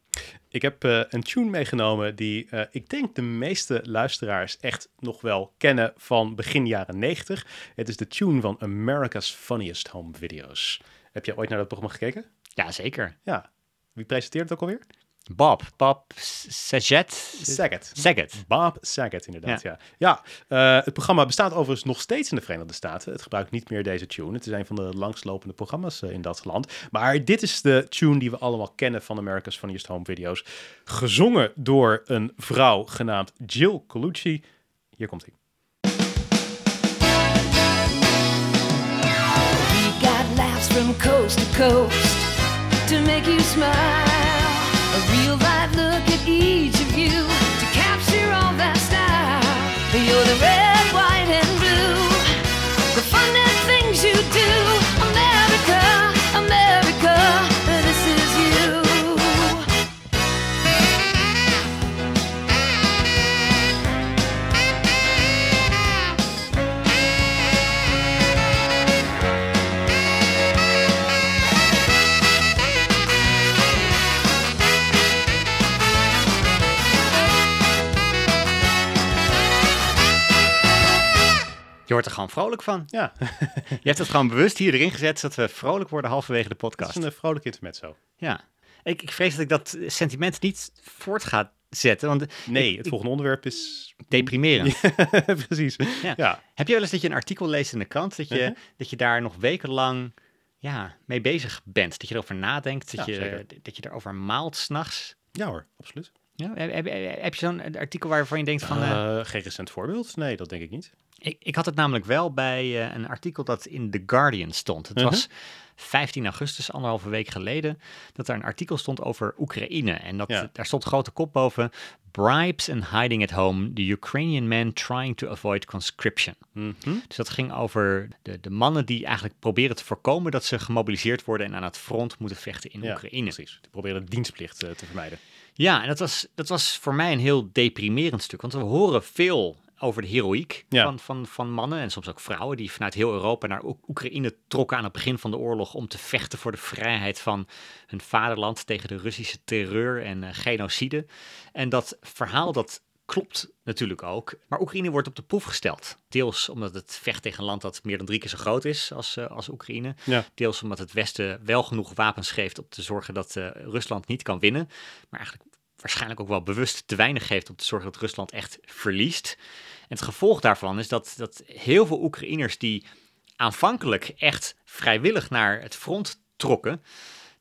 Ik heb uh, een tune meegenomen die uh, ik denk de meeste luisteraars echt nog wel kennen van begin jaren 90. Het is de tune van America's Funniest Home Videos. Heb je ooit naar dat programma gekeken? Ja, zeker. Ja. Wie presenteert het ook alweer? Bob. Bob Saget. Saget. Saget. Bob Saget, inderdaad. Ja, ja. Eh, het programma bestaat overigens nog steeds in de Verenigde Staten. Het gebruikt niet meer deze tune. Het is een van de langslopende programma's eh, in dat land. Maar dit is de tune die we allemaal kennen van America's Funniest Home Video's. Gezongen door een vrouw genaamd Jill Colucci. Hier komt hij. We got laughs from coast to coast to make you smile. A real live look at each Je wordt er gewoon vrolijk van. Ja, Je hebt het gewoon bewust hier erin gezet, zodat we vrolijk worden halverwege de podcast. is een uh, vrolijk intermezzo. Ja. Ik, ik vrees dat ik dat sentiment niet voort ga zetten, want Nee, ik- het ik- volgende onderwerp is... deprimerend. Precies. Ja. Ja. Heb je wel eens dat je een artikel leest in de krant, dat je, Mhm. dat je daar nog wekenlang ja, mee bezig bent? Dat je erover nadenkt, dat, Ja, je, zeker. dat je erover maalt s'nachts? ja hoor, absoluut. Ja, heb, je zo'n artikel waarvan je denkt van... eh, Eh, geen recent voorbeeld? Nee, dat denk ik niet. ik, ik had het namelijk wel bij eh, een artikel dat in The Guardian stond. Het Mhm. was 15 augustus, anderhalve week geleden, dat er een artikel stond over Oekraïne. En dat, Ja. daar stond grote kop boven. Bribes and hiding at home, the Ukrainian men trying to avoid conscription. Mhm. Dus dat ging over de, de mannen die eigenlijk proberen te voorkomen dat ze gemobiliseerd worden en aan het front moeten vechten in Ja, Oekraïne. precies. Die proberen dienstplicht te vermijden. Ja, en dat was, dat was voor mij een heel deprimerend stuk. Want we horen veel over de heroïek Ja. van, van, van mannen en soms ook vrouwen die vanuit heel Europa naar Oek- Oekraïne trokken aan het begin van de oorlog om te vechten voor de vrijheid van hun vaderland tegen de Russische terreur en eh, genocide. En dat verhaal dat klopt natuurlijk ook, maar Oekraïne wordt op de proef gesteld. Deels omdat het vecht tegen een land dat meer dan drie keer zo groot is als, eh, als Oekraïne. Ja. Deels omdat het Westen wel genoeg wapens geeft om te zorgen dat eh, Rusland niet kan winnen. Maar eigenlijk waarschijnlijk ook wel bewust te weinig geeft om te zorgen dat Rusland echt verliest. En het gevolg daarvan is dat, dat heel veel Oekraïners die aanvankelijk echt vrijwillig naar het front trokken,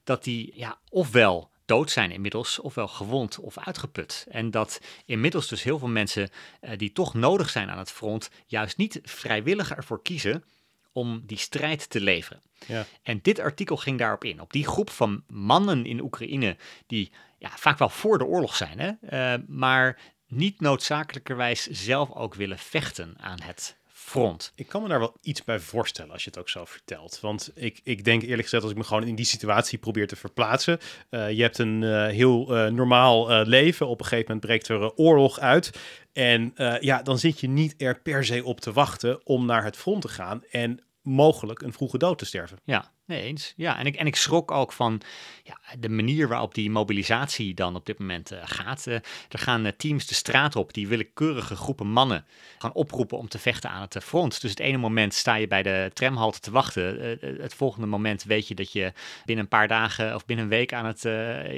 dat die ja, ofwel dood zijn inmiddels, ofwel gewond of uitgeput. En dat inmiddels dus heel veel mensen eh, die toch nodig zijn aan het front, juist niet vrijwillig ervoor kiezen om die strijd te leveren. Ja. En dit artikel ging daarop in, op die groep van mannen in Oekraïne die ja, vaak wel voor de oorlog zijn, hè? eh, maar niet noodzakelijkerwijs zelf ook willen vechten aan het front. Ik kan me daar wel iets bij voorstellen als je het ook zo vertelt. Want ik, ik denk eerlijk gezegd, als ik me gewoon in die situatie probeer te verplaatsen. eh, je hebt een eh, heel normaal leven. Op een gegeven moment breekt er oorlog uit. En ja, dan zit je niet er per se op te wachten om naar het front te gaan. En mogelijk een vroege dood te sterven. Ja, nee eens. Ja, en ik, en ik schrok ook van ja, de manier waarop die mobilisatie dan op dit moment eh, gaat. Eh, er gaan eh, teams de straat op die willekeurige groepen mannen gaan oproepen om te vechten aan het front. Dus het ene moment sta je bij de tramhalte te wachten. het volgende moment weet je dat je binnen een paar dagen of binnen een week aan het,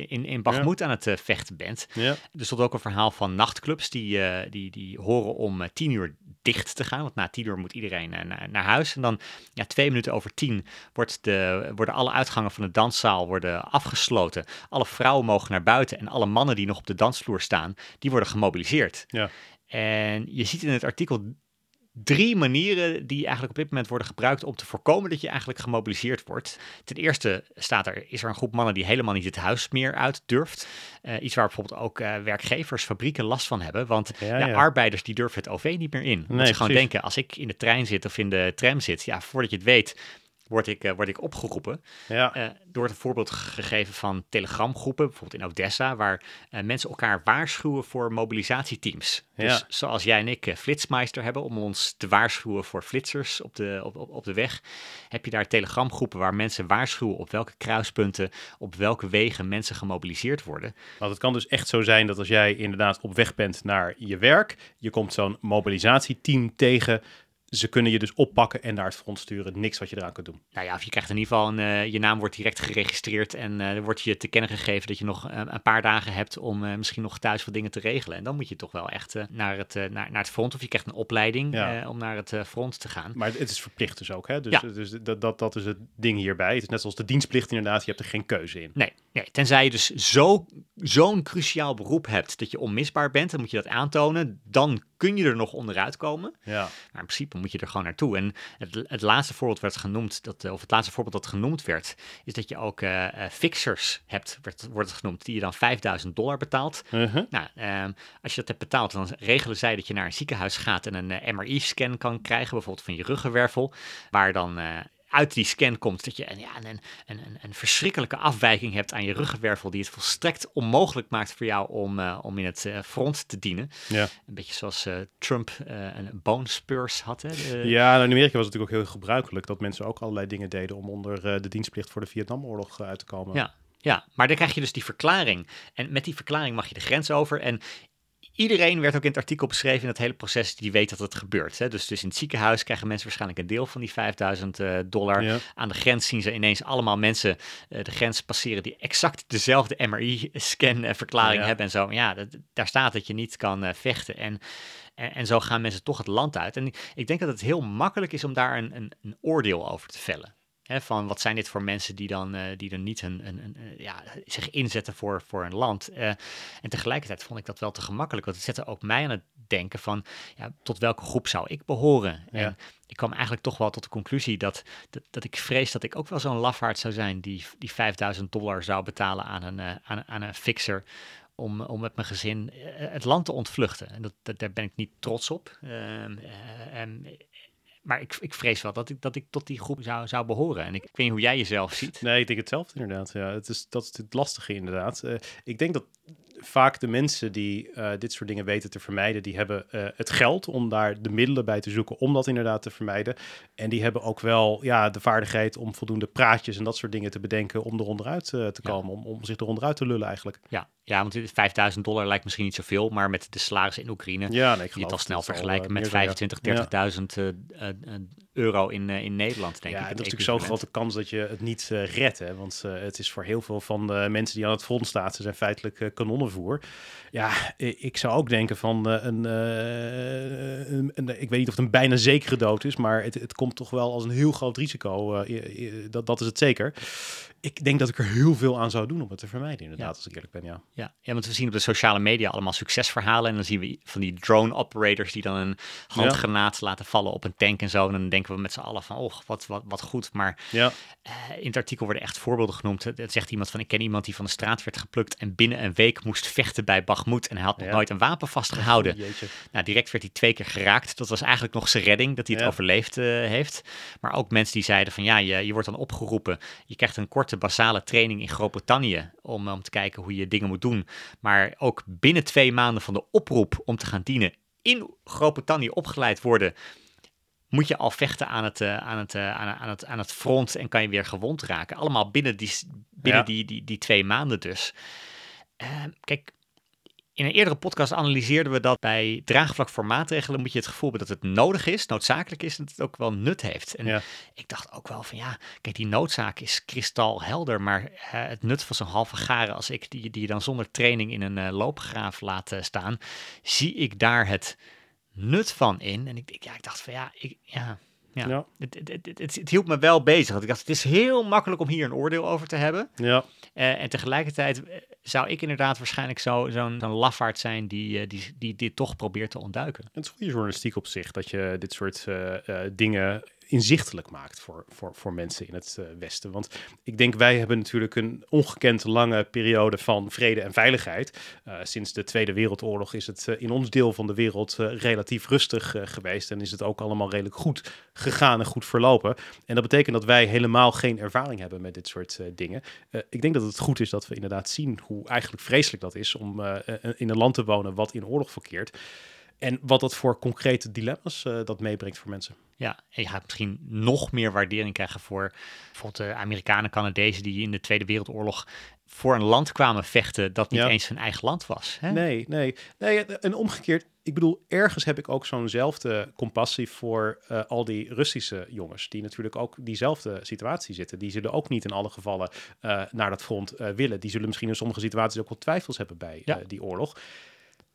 in, in aan het vechten bent. Ja. Er stond ook een verhaal van nachtclubs die, die, die horen om tien uur dicht te gaan. Want na tien uur moet iedereen naar, naar huis. En dan ja, twee minuten over tien wordt de, worden alle uitgangen van de danszaal worden afgesloten. Alle vrouwen mogen naar buiten en alle mannen die nog op de dansvloer staan, die worden gemobiliseerd. Ja. En je ziet in het artikel drie manieren die eigenlijk op dit moment worden gebruikt om te voorkomen dat je eigenlijk gemobiliseerd wordt. Ten eerste staat er, is er een groep mannen die helemaal niet het huis meer uit durft. Eh, iets waar bijvoorbeeld ook eh, werkgevers, fabrieken last van hebben. Want Ja, ja, ja. arbeiders die durven het OV niet meer in. Nee, ze gewoon denken, als ik in de trein zit of in de tram zit, ja, voordat je het weet, word ik, eh, word ik opgeroepen. Ja. Eh, wordt een voorbeeld gegeven van telegramgroepen, bijvoorbeeld in Odessa, waar eh, mensen elkaar waarschuwen voor mobilisatieteams. Dus zoals jij en ik Flitsmeister hebben om ons te waarschuwen voor flitsers op de, op, op, op de weg, heb je daar telegramgroepen waar mensen waarschuwen op welke kruispunten, op welke wegen mensen gemobiliseerd worden. Want het kan dus echt zo zijn dat als jij inderdaad op weg bent naar je werk, je komt zo'n mobilisatieteam tegen. Ze kunnen je dus oppakken en naar het front sturen. Niks wat je eraan kunt doen. Nou ja, of je krijgt in ieder geval een, eh, je naam wordt direct geregistreerd en er wordt je te kennen gegeven dat je nog eh, een paar dagen hebt om misschien nog thuis wat dingen te regelen. En dan moet je toch wel echt naar, het, naar, naar het front of je krijgt een opleiding Ja. om naar het front te gaan. Maar het is verplicht dus ook. Hè? Dus, Ja. dus dat, dat, dat is het ding hierbij. Het is net zoals de dienstplicht inderdaad. Je hebt er geen keuze in. Nee, nee, tenzij je dus zo, zo'n cruciaal beroep hebt dat je onmisbaar bent, dan moet je dat aantonen. Dan kun je er nog onderuit komen. Ja. Maar in principe moet je er gewoon naartoe. En het, het laatste voorbeeld werd genoemd, dat, eh, of het laatste voorbeeld dat genoemd werd, is dat je ook eh, eh, fixers hebt, werd, wordt het genoemd, die je dan 5000 dollar betaalt. Uh-huh. Nou, ehm, als je dat hebt betaald, dan regelen zij dat je naar een ziekenhuis gaat en een MRI-scan kan krijgen, bijvoorbeeld van je ruggenwervel, waar dan uit die scan komt dat je een, ja, een, een, een, verschrikkelijke afwijking hebt aan je ruggenwervel, die het volstrekt onmogelijk maakt voor jou om, eh, om in het eh, front te dienen. Ja. Een beetje zoals eh, Trump een bone spurs had. Hè? Ja, nou, in Amerika was het natuurlijk ook heel gebruikelijk dat mensen ook allerlei dingen deden om onder de dienstplicht voor de Vietnamoorlog uit te komen. Ja, ja, maar dan krijg je dus die verklaring. En met die verklaring mag je de grens over. En iedereen werd ook in het artikel beschreven in het hele proces die weet dat het gebeurt. Hè? Dus, dus in het ziekenhuis krijgen mensen waarschijnlijk een deel van die 5000 eh, dollar. Ja. Aan de grens zien ze ineens allemaal mensen eh, de grens passeren die exact dezelfde MRI-scan-verklaring Ja. hebben en zo. Ja, dat, daar staat dat je niet kan eh, vechten. En, en, en zo gaan mensen toch het land uit. En ik- ik denk dat het heel makkelijk is om daar een, een, een oordeel over te vellen. Van wat zijn dit voor mensen die dan eh, die er niet een, een, een, eh, ja, zich inzetten voor, voor een land. Eh, en tegelijkertijd vond ik dat wel te gemakkelijk. Want het zette ook mij aan het denken van ja, tot welke groep zou ik behoren? Ja. En ik kwam eigenlijk toch wel tot de conclusie dat, dat, dat ik vrees dat ik ook wel zo'n lafaard zou zijn die, die 5000 dollar zou betalen aan een, aan, aan een fixer. Om, om met mijn gezin het land te ontvluchten. En dat, dat, daar ben ik niet trots op. Ehm, eh, ehm, maar ik, ik vrees wel dat ik, dat ik tot die groep zou, zou behoren. En ik, weet niet hoe jij jezelf ziet. Nee, ik denk hetzelfde inderdaad. Ja, het is, dat het lastige inderdaad. Eh, ik denk dat vaak de mensen die eh, dit soort dingen weten te vermijden, die hebben eh, het geld om daar de middelen bij te zoeken om dat inderdaad te vermijden. En die hebben ook wel ja, de vaardigheid om voldoende praatjes en dat soort dingen te bedenken om er onderuit eh, te Ja. komen, om, om zich er onderuit te lullen eigenlijk. Ja, ja want dit 5000 dollar lijkt misschien niet zoveel, maar met de salarissen in Oekraïne Ja, nee, ik je het al snel vergelijken met meer zijn, ja. 25, 30.000 eh, eh, eh, euro in, eh, in Nederland, denk ja, ik. het het is natuurlijk zo'n grote kans dat je het niet eh, redt. Hè? Want eh, het is voor heel veel van de mensen die aan het front staan, ze zijn feitelijk kanonnenvoer. Ja, ik zou ook denken van een, een, een- ik weet niet of het een bijna zekere dood is, maar het, het komt toch wel als een heel groot risico. dat, dat is het zeker. Ik denk dat ik er heel veel aan zou doen om het te vermijden, inderdaad, Ja. als ik eerlijk ben, ja. Ja, ja, want we zien op de sociale media allemaal succesverhalen. En dan zien we van die drone operators die dan een handgranaat laten vallen op een tank en zo. En dan denken we met z'n allen van, oh, wat, wat, wat goed. Maar Ja, eh, in het artikel worden echt voorbeelden genoemd. Het zegt iemand van, ik ken iemand die van de straat werd geplukt en binnen een week moest vechten bij Bagmoed. En hij had nog Ja. nooit een wapen vastgehouden. jeetje. Nou, direct werd hij twee keer geraakt. Dat was eigenlijk nog zijn redding, dat hij het overleefd eh, heeft. Maar ook mensen die zeiden van ja, je, je wordt dan opgeroepen. Je krijgt een korte basale training in Groot-Brittannië om, om te kijken hoe je dingen moet doen. Maar ook binnen twee maanden van de oproep om te gaan dienen in Groot-Brittannië opgeleid worden. Moet je al vechten aan het, eh, aan, het, eh, aan, aan het, aan het front en kan je weer gewond raken. Allemaal binnen die, binnen Ja. die, die, die twee maanden dus. Eh, kijk, in een eerdere podcast analyseerden we dat bij draagvlak voor maatregelen moet je het gevoel hebben dat het nodig is, noodzakelijk is en dat het ook wel nut heeft. En Ja. ik dacht ook wel van ja, kijk, die noodzaak is kristalhelder, maar eh, het nut van zo'n halve garen als ik, die, die je dan zonder training in een eh, loopgraaf laat eh, staan, zie ik daar het nut van in. En ik, ik, ja, ik dacht van ja, ik, ja, ja. Ja. Het, het, het, het, het hield me wel bezig. Want ik dacht, het is heel makkelijk om hier een oordeel over te hebben. Ja, Eh, en tegelijkertijd eh, zou ik inderdaad waarschijnlijk zo- zo'n zo'n lafaard zijn die, eh, die, die dit toch probeert te ontduiken. Het is goede journalistiek op zich dat je dit soort dingen inzichtelijk maakt voor, voor, voor mensen in het eh, Westen. Want ik denk, wij hebben natuurlijk een ongekend lange periode van vrede en veiligheid. Eh, sinds de Tweede Wereldoorlog is het eh, in ons deel van de wereld relatief rustig geweest. En is het ook allemaal redelijk goed gegaan en goed verlopen. En dat betekent dat wij helemaal geen ervaring hebben met dit soort dingen. Ik denk dat het goed is dat we inderdaad zien hoe eigenlijk vreselijk dat is om in een land te wonen wat in oorlog verkeert. En wat dat voor concrete dilemma's eh, dat meebrengt voor mensen. Ja, en je gaat misschien nog meer waardering krijgen voor bijvoorbeeld de Amerikanen, Canadezen die in de Tweede Wereldoorlog voor een land kwamen vechten dat niet Ja. eens hun eigen land was. Hè? Nee, nee, nee. En omgekeerd, ik bedoel, ergens heb ik ook zo'nzelfde compassie voor eh, al die Russische jongens, die natuurlijk ook diezelfde situatie zitten. Die zullen ook niet in alle gevallen eh, naar dat front willen. Die zullen misschien in sommige situaties ook wel twijfels hebben bij Ja. die oorlog.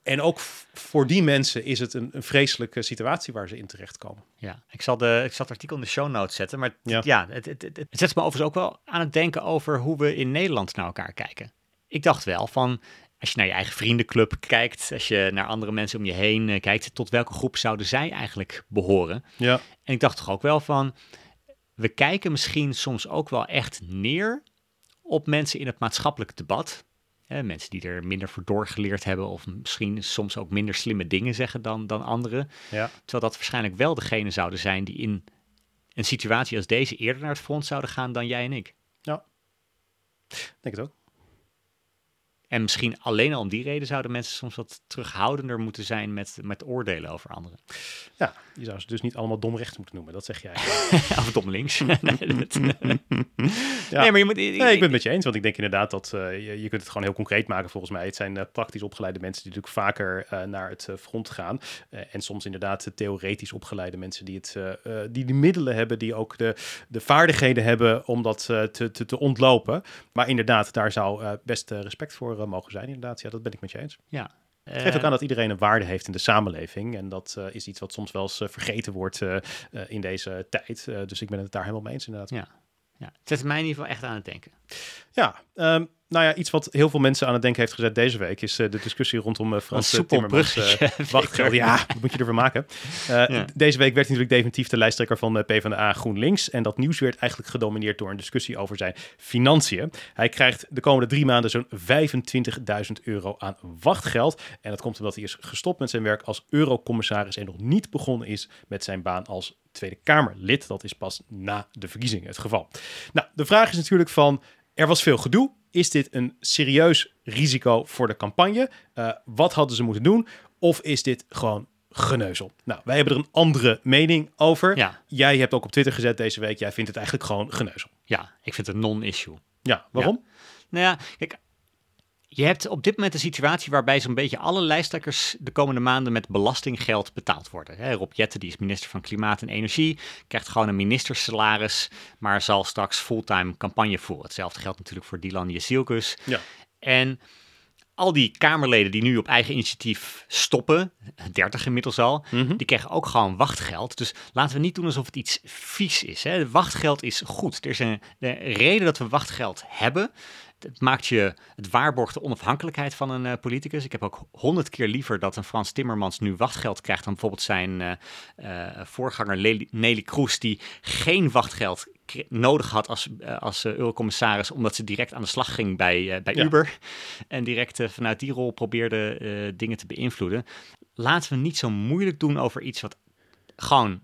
En ook voor die mensen is het een, een vreselijke situatie waar ze in terechtkomen. Ja, ik zal, de, ik zal het artikel in de show notes zetten. Maar Ja. ja, ja het, het, het, het zet me overigens ook wel aan het denken over hoe we in Nederland naar elkaar kijken. Ik dacht wel van, als je naar je eigen vriendenclub kijkt, als je naar andere mensen om je heen eh, kijkt, tot welke groep zouden zij eigenlijk behoren? Ja. En ik dacht toch ook wel van, we kijken misschien soms ook wel echt neer op mensen in het maatschappelijk debat. Hè, mensen die er minder voor doorgeleerd hebben of misschien soms ook minder slimme dingen zeggen dan, dan anderen. Ja. Terwijl dat waarschijnlijk wel degene zouden zijn die in een situatie als deze eerder naar het front zouden gaan dan jij en ik. Denk het ook. En misschien alleen al om die reden zouden mensen soms wat terughoudender moeten zijn met, met oordelen over anderen. Ja, je zou ze dus niet allemaal dom rechts moeten noemen, dat zeg jij. of dom links. nee, dat- Ja. nee, maar je moet... Nee, ik ben het met je eens, want ik denk inderdaad dat eh, je, je kunt het gewoon heel concreet maken volgens mij. Het zijn eh, praktisch opgeleide mensen die natuurlijk vaker eh, naar het front gaan. En soms inderdaad theoretisch opgeleide mensen die, het, die de middelen hebben, die ook de, de vaardigheden hebben om dat te, te, te ontlopen. Maar inderdaad, daar zou best respect voor mogen zijn. Inderdaad, ja, dat ben ik met je eens. ja. Het geeft ook Eh, aan dat iedereen een waarde heeft in de samenleving. En dat eh, is iets wat soms wel eens eh, vergeten wordt in deze tijd. Dus ik ben het daar helemaal mee eens inderdaad. Ja. ja. Het zet mij in ieder geval echt aan het denken. Ja, ehm, nou ja, iets wat heel veel mensen aan het denken heeft gezet deze week is eh, de discussie rondom eh, Frans eh, Timmermans. wachtgeld. Victor. Ja, wat moet je ervan maken? Ja. Deze week werd hij natuurlijk definitief de lijsttrekker van de PvdA GroenLinks. En dat nieuws werd eigenlijk gedomineerd door een discussie over zijn financiën. Hij krijgt de komende drie maanden zo'n 25.000 euro aan wachtgeld. En dat komt omdat hij is gestopt met zijn werk als eurocommissaris en nog niet begonnen is met zijn baan als Tweede Kamerlid. Dat is pas na de verkiezingen het geval. Nou, de vraag is natuurlijk van, er was veel gedoe. Is dit een serieus risico voor de campagne? Eh, wat hadden ze moeten doen? Of is dit gewoon geneuzel? Nou, wij hebben er een andere mening over. Ja. Jij hebt ook op Twitter gezet deze week, jij vindt het eigenlijk gewoon geneuzel. Ja, ik vind het een non-issue. Ja, waarom? Nou ja, kijk, je hebt op dit moment een situatie waarbij zo'n beetje alle lijsttrekkers de komende maanden met belastinggeld betaald worden. Rob Jetten, die is minister van Klimaat en Energie, krijgt gewoon een ministersalaris, maar zal straks fulltime campagne voeren. Hetzelfde geldt natuurlijk voor Dylan Jezielkus. Ja. En al die Kamerleden die nu op eigen initiatief stoppen, 30 inmiddels al, Mhm. die krijgen ook gewoon wachtgeld. Dus laten we niet doen alsof het iets vies is. Hè. Wachtgeld is goed. Er is een, de reden dat we wachtgeld hebben. Het maakt je, het waarborgt de onafhankelijkheid van een eh, politicus. Ik heb ook honderd keer liever dat een Frans Timmermans nu wachtgeld krijgt dan bijvoorbeeld zijn eh, eh, voorganger Lely- Nelly Kroes, die geen wachtgeld nodig had als, als eurocommissaris, omdat ze direct aan de slag ging bij, bij Ja. Uber. En direct vanuit die rol probeerde dingen te beïnvloeden. Laten we niet zo moeilijk doen over iets wat gewoon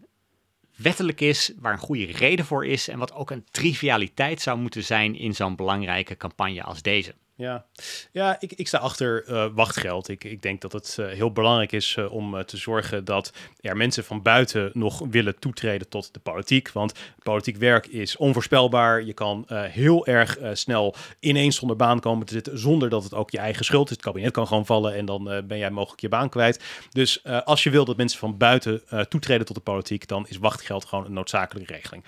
wettelijk is, waar een goede reden voor is en wat ook een trivialiteit zou moeten zijn in zo'n belangrijke campagne als deze. Ja, ja ik, ik sta achter eh, wachtgeld. Ik, ik denk dat het eh, heel belangrijk is eh, om te zorgen dat er mensen van buiten nog willen toetreden tot de politiek. Want politiek werk is onvoorspelbaar. Je kan heel erg snel ineens zonder baan komen te zitten, zonder dat het ook je eigen schuld is. Het kabinet kan gewoon vallen en dan ben jij mogelijk je baan kwijt. Dus als je wil dat mensen van buiten toetreden tot de politiek, dan is wachtgeld gewoon een noodzakelijke regeling.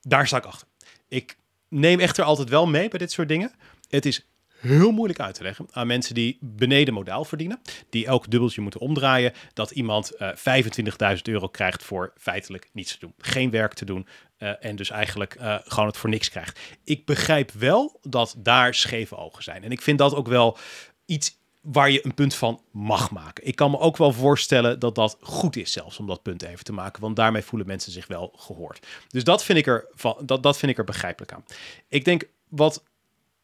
Daar sta ik achter. Ik neem echter altijd wel mee bij dit soort dingen. Het is heel moeilijk uit te leggen aan mensen die beneden modaal verdienen, die elk dubbeltje moeten omdraaien, dat iemand eh 25.000 euro krijgt voor feitelijk niets te doen. Geen werk te doen eh, en dus eigenlijk eh, gewoon het voor niks krijgt. Ik begrijp wel dat daar scheve ogen zijn. En ik vind dat ook wel iets waar je een punt van mag maken. Ik kan me ook wel voorstellen dat dat goed is zelfs om dat punt even te maken, want daarmee voelen mensen zich wel gehoord. Dus dat vind ik er, van, dat, dat vind ik er begrijpelijk aan. Ik denk wat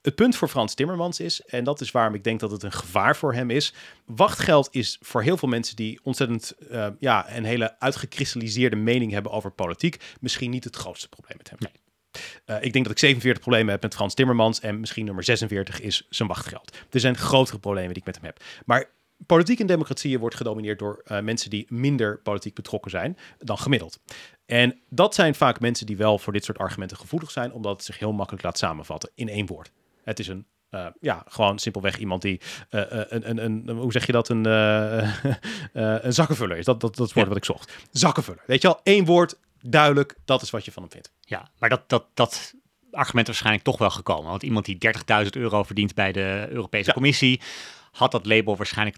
het punt voor Frans Timmermans is, en dat is waarom ik denk dat het een gevaar voor hem is. Wachtgeld is voor heel veel mensen die ontzettend eh, ja, een hele uitgekristalliseerde mening hebben over politiek, misschien niet het grootste probleem met hem. Eh, ik denk dat ik 47 problemen heb met Frans Timmermans en misschien nummer 46 is zijn wachtgeld. Er zijn grotere problemen die ik met hem heb. Maar politiek in democratieën wordt gedomineerd door eh, mensen die minder politiek betrokken zijn dan gemiddeld. En dat zijn vaak mensen die wel voor dit soort argumenten gevoelig zijn, omdat het zich heel makkelijk laat samenvatten in één woord. Het is een Uh, ja, gewoon simpelweg iemand die uh, een, een, een, hoe zeg je dat, een, uh, een zakkenvuller is. Dat, dat, dat is het woord wat ik zocht. Zakkenvuller. Weet je al, één woord, duidelijk, dat is wat je van hem vindt. Ja, maar dat, dat, dat argument is waarschijnlijk toch wel gekomen. Want iemand die 30.000 euro verdient bij de Europese ja. Commissie, had dat label waarschijnlijk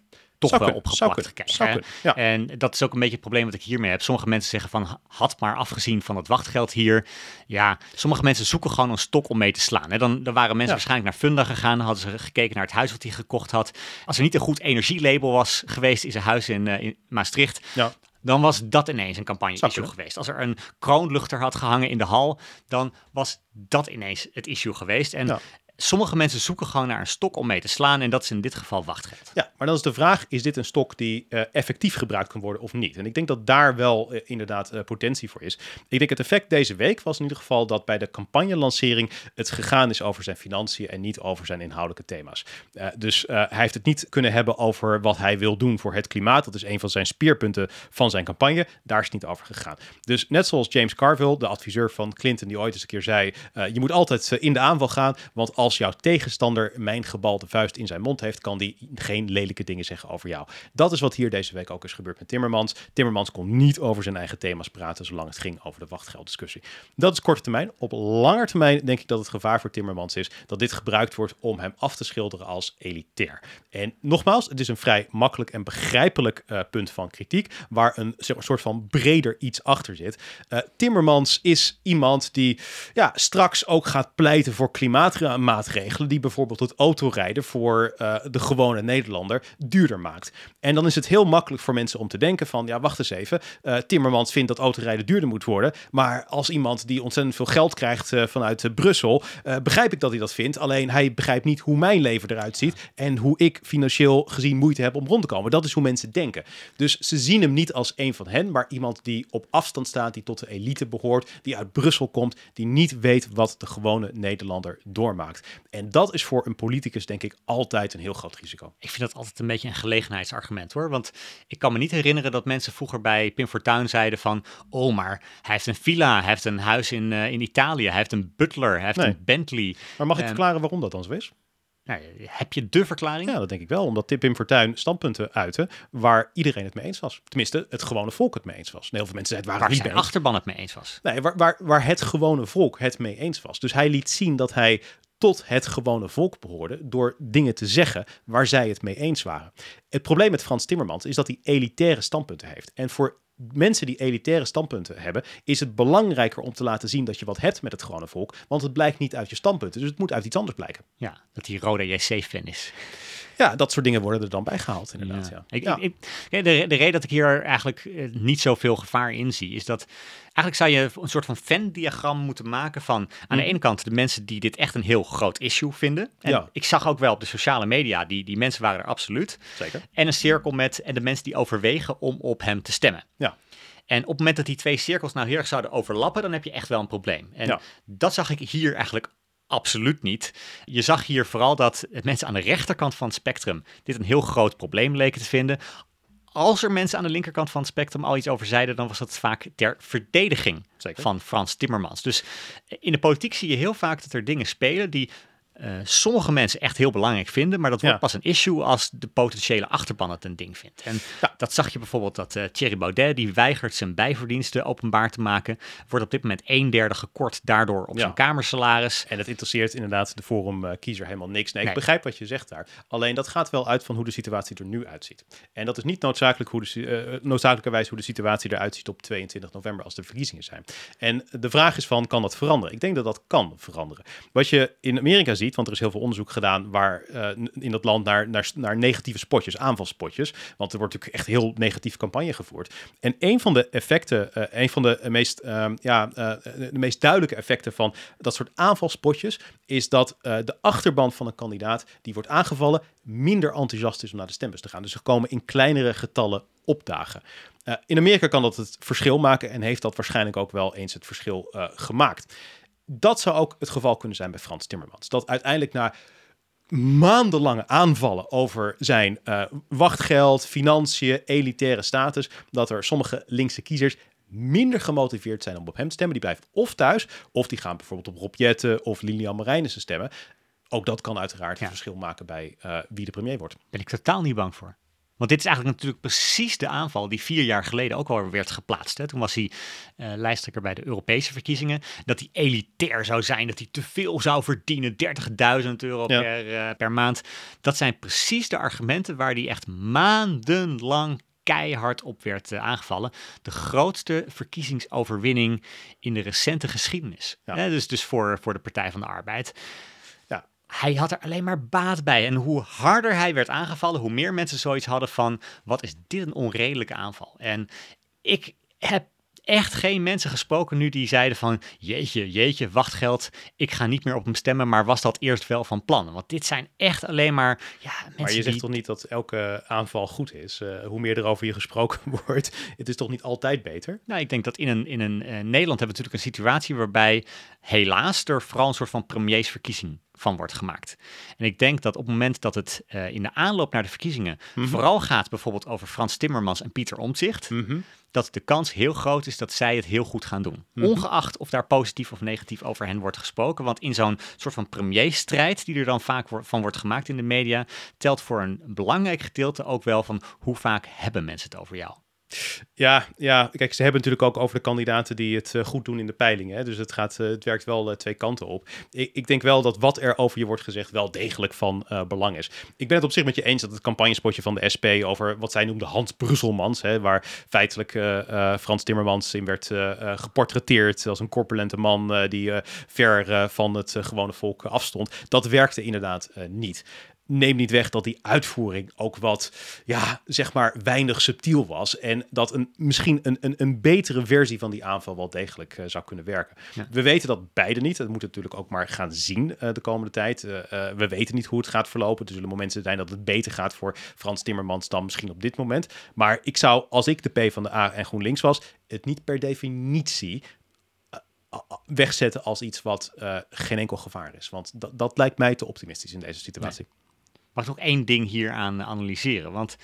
toch zou wel kunnen, ja. En dat is ook een beetje het probleem wat ik hiermee heb. Sommige mensen zeggen van, had maar afgezien van het wachtgeld hier. Ja, sommige mensen zoeken gewoon een stok om mee te slaan. Hè. Dan, dan waren mensen Ja. waarschijnlijk naar Funda gegaan, hadden ze gekeken naar het huis wat hij gekocht had. Als er niet een goed energielabel was geweest in zijn huis in, eh, in Maastricht, Ja. dan was dat ineens een campagne Zou issue kunnen. geweest. Als er een kroonluchter had gehangen in de hal, dan was dat ineens het issue geweest. En Ja. Sommige mensen zoeken gewoon naar een stok om mee te slaan. En dat is in dit geval wachtgeld. Ja, maar dan is de vraag, is dit een stok die eh, effectief gebruikt kan worden of niet? En ik denk dat daar wel eh, inderdaad eh, potentie voor is. Ik denk het effect deze week was in ieder geval dat bij de campagnelancering het gegaan is over zijn financiën en niet over zijn inhoudelijke thema's. Dus hij heeft het niet kunnen hebben over wat hij wil doen voor het klimaat. Dat is een van zijn speerpunten van zijn campagne. Daar is het niet over gegaan. Dus net zoals James Carville, de adviseur van Clinton, die ooit eens een keer zei, je moet altijd in de aanval gaan, want als jouw tegenstander mijn gebalde vuist in zijn mond heeft, kan die geen lelijke dingen zeggen over jou. Dat is wat hier deze week ook is gebeurd met Timmermans. Timmermans kon niet over zijn eigen thema's praten, zolang het ging over de wachtgelddiscussie. Dat is korte termijn. Op langer termijn denk ik dat het gevaar voor Timmermans is dat dit gebruikt wordt om hem af te schilderen als elitair. En nogmaals, het is een vrij makkelijk en begrijpelijk eh, punt van kritiek, waar een soort van breder iets achter zit. Eh, Timmermans is iemand die ja, straks ook gaat pleiten voor klimaatmaatregelen, die bijvoorbeeld het autorijden voor eh, de gewone Nederlander duurder maakt. En dan is het heel makkelijk voor mensen om te denken van, ja, wacht eens even, eh, Timmermans vindt dat autorijden duurder moet worden, maar als iemand die ontzettend veel geld krijgt eh, vanuit Brussel, begrijp ik dat hij dat vindt, alleen hij begrijpt niet hoe mijn leven eruit ziet en hoe ik financieel gezien moeite heb om rond te komen. Dat is hoe mensen denken. Dus ze zien hem niet als een van hen, maar iemand die op afstand staat, die tot de elite behoort, die uit Brussel komt, die niet weet wat de gewone Nederlander doormaakt. En dat is voor een politicus denk ik altijd een heel groot risico. Ik vind dat altijd een beetje een gelegenheidsargument hoor. Want ik kan me niet herinneren dat mensen vroeger bij Pim Fortuyn zeiden van... Oh, maar hij heeft een villa, hij heeft een huis in, eh, in Italië, hij heeft een butler, hij heeft Nee. een Bentley. Maar mag ik verklaren waarom dat dan zo is? Nou, heb je de verklaring? Ja, dat denk ik wel. Omdat Pim Fortuyn standpunten uitte waar iedereen het mee eens was. Tenminste, het gewone volk het mee eens was. En heel veel mensen zeiden, het waren Waar niet zijn mee achterban het mee eens was. Nee, waar, waar, waar het gewone volk het mee eens was. Dus hij liet zien dat hij tot het gewone volk behoorde door dingen te zeggen waar zij het mee eens waren. Het probleem met Frans Timmermans is dat hij elitaire standpunten heeft. En voor mensen die elitaire standpunten hebben, is het belangrijker om te laten zien dat je wat hebt met het gewone volk, want het blijkt niet uit je standpunten, dus het moet uit iets anders blijken. Ja, dat hij Roda JC-fan is. Ja, dat soort dingen worden er dan bijgehaald inderdaad. Ja. Ik, Ja. ik, de, de reden dat ik hier eigenlijk eh, niet zoveel gevaar in zie, is dat eigenlijk zou je een soort van Venn-diagram moeten maken van aan de ene kant de mensen die dit echt een heel groot issue vinden. En Ja. ik zag ook wel op de sociale media, die, die mensen waren er absoluut. Zeker. En een cirkel met en de mensen die overwegen om op hem te stemmen. Ja. En op het moment dat die twee cirkels nou heel erg zouden overlappen, dan heb je echt wel een probleem. En Ja. dat zag ik hier eigenlijk absoluut niet. Je zag hier vooral dat mensen aan de rechterkant van het spectrum dit een heel groot probleem leken te vinden. Als er mensen aan de linkerkant van het spectrum al iets over zeiden, dan was dat vaak ter verdediging Zeker. van Frans Timmermans. Dus in de politiek zie je heel vaak dat er dingen spelen die eh, sommige mensen echt heel belangrijk vinden, maar dat wordt Ja. pas een issue als de potentiële achterban het een ding vindt. En Ja. dat zag je bijvoorbeeld dat eh, Thierry Baudet, die weigert zijn bijverdiensten openbaar te maken, wordt op dit moment een derde gekort daardoor op Ja. zijn kamersalaris. En het interesseert inderdaad de forumkiezer helemaal niks. Nee, Nee. ik begrijp wat je zegt daar. Alleen dat gaat wel uit van hoe de situatie er nu uitziet. En dat is niet noodzakelijk hoe de, eh, noodzakelijkerwijs hoe de situatie eruit ziet op 22 november als de verkiezingen zijn. En de vraag is van, kan dat veranderen? Ik denk dat dat kan veranderen. Wat je in Amerika ziet, want er is heel veel onderzoek gedaan waar eh, in dat land naar, naar, naar negatieve spotjes, aanvalspotjes. Want er wordt natuurlijk echt heel negatief campagne gevoerd. En een van de effecten, eh, een van de meest, ehm, ja, eh, de meest duidelijke effecten van dat soort aanvalspotjes is dat eh, de achterban van een kandidaat die wordt aangevallen minder enthousiast is om naar de stembus te gaan. Dus ze komen in kleinere getallen opdagen. Eh, in Amerika kan dat het verschil maken en heeft dat waarschijnlijk ook wel eens het verschil eh, gemaakt. Dat zou ook het geval kunnen zijn bij Frans Timmermans. Dat uiteindelijk na maandenlange aanvallen over zijn eh, wachtgeld, financiën, elitaire status, dat er sommige linkse kiezers minder gemotiveerd zijn om op hem te stemmen. Die blijven of thuis, of die gaan bijvoorbeeld op Rob Jetten of Lilian Marijnissen stemmen ook dat kan uiteraard Ja. een verschil maken bij eh, wie de premier wordt. ben ik totaal niet bang voor. Want dit is eigenlijk natuurlijk precies de aanval die vier jaar geleden ook al werd geplaatst. Hè. Toen was hij eh, lijsttrekker bij de Europese verkiezingen. Dat hij elitair zou zijn, dat hij te veel zou verdienen, 30.000 euro Ja. per, eh, per maand. Dat zijn precies de argumenten waar hij echt maandenlang keihard op werd eh, aangevallen. De grootste verkiezingsoverwinning in de recente geschiedenis. Ja. Dus dus voor, voor de Partij van de Arbeid hij had er alleen maar baat bij. En hoe harder hij werd aangevallen, hoe meer mensen zoiets hadden van: wat is dit een onredelijke aanval? En ik heb echt geen mensen gesproken nu die zeiden van jeetje, jeetje, wachtgeld, ik ga niet meer op hem stemmen, maar was dat eerst wel van plan? Want dit zijn echt alleen maar ja, mensen maar je die... zegt toch niet dat elke aanval goed is? Eh, hoe meer er over je gesproken wordt, het is toch niet altijd beter? Nou, ik denk dat in een, in een eh, Nederland hebben we natuurlijk een situatie waarbij helaas er vooral een soort van premiersverkiezing van wordt gemaakt. En ik denk dat op het moment dat het eh, in de aanloop naar de verkiezingen vooral gaat bijvoorbeeld over Frans Timmermans en Pieter Omtzigt, dat de kans heel groot is dat zij het heel goed gaan doen. Ongeacht of daar positief of negatief over hen wordt gesproken. Want in zo'n soort van premierstrijd, die er dan vaak wo- van wordt gemaakt in de media, telt voor een belangrijk gedeelte ook wel van hoe vaak hebben mensen het over jou. Ja, ja, kijk, ze hebben natuurlijk ook over de kandidaten die het eh, goed doen in de peilingen. Dus het, gaat, eh, het werkt wel eh, twee kanten op. Ik, ik denk wel dat wat er over je wordt gezegd wel degelijk van belang is. Ik ben het op zich met je eens dat het campagnespotje van de SP over wat zij noemde Hans Brusselmans, hè, waar feitelijk Frans Timmermans in werd geportretteerd als een corpulente man die ver van het gewone volk afstond. Dat werkte inderdaad niet. Neem niet weg dat die uitvoering ook wat, ja, zeg maar, weinig subtiel was. En dat een, misschien een, een, een betere versie van die aanval wel degelijk eh, zou kunnen werken. Ja. We weten dat beide niet. Dat moeten we natuurlijk ook maar gaan zien eh, de komende tijd. Eh, we weten niet hoe het gaat verlopen. Er zullen momenten zijn dat het beter gaat voor Frans Timmermans dan misschien op dit moment. Maar ik zou, als ik de P van de A en GroenLinks was, het niet per definitie wegzetten als iets wat geen enkel gevaar is. Want dat, dat lijkt mij te optimistisch in deze situatie. Mag ik nog één ding hier aan analyseren? Want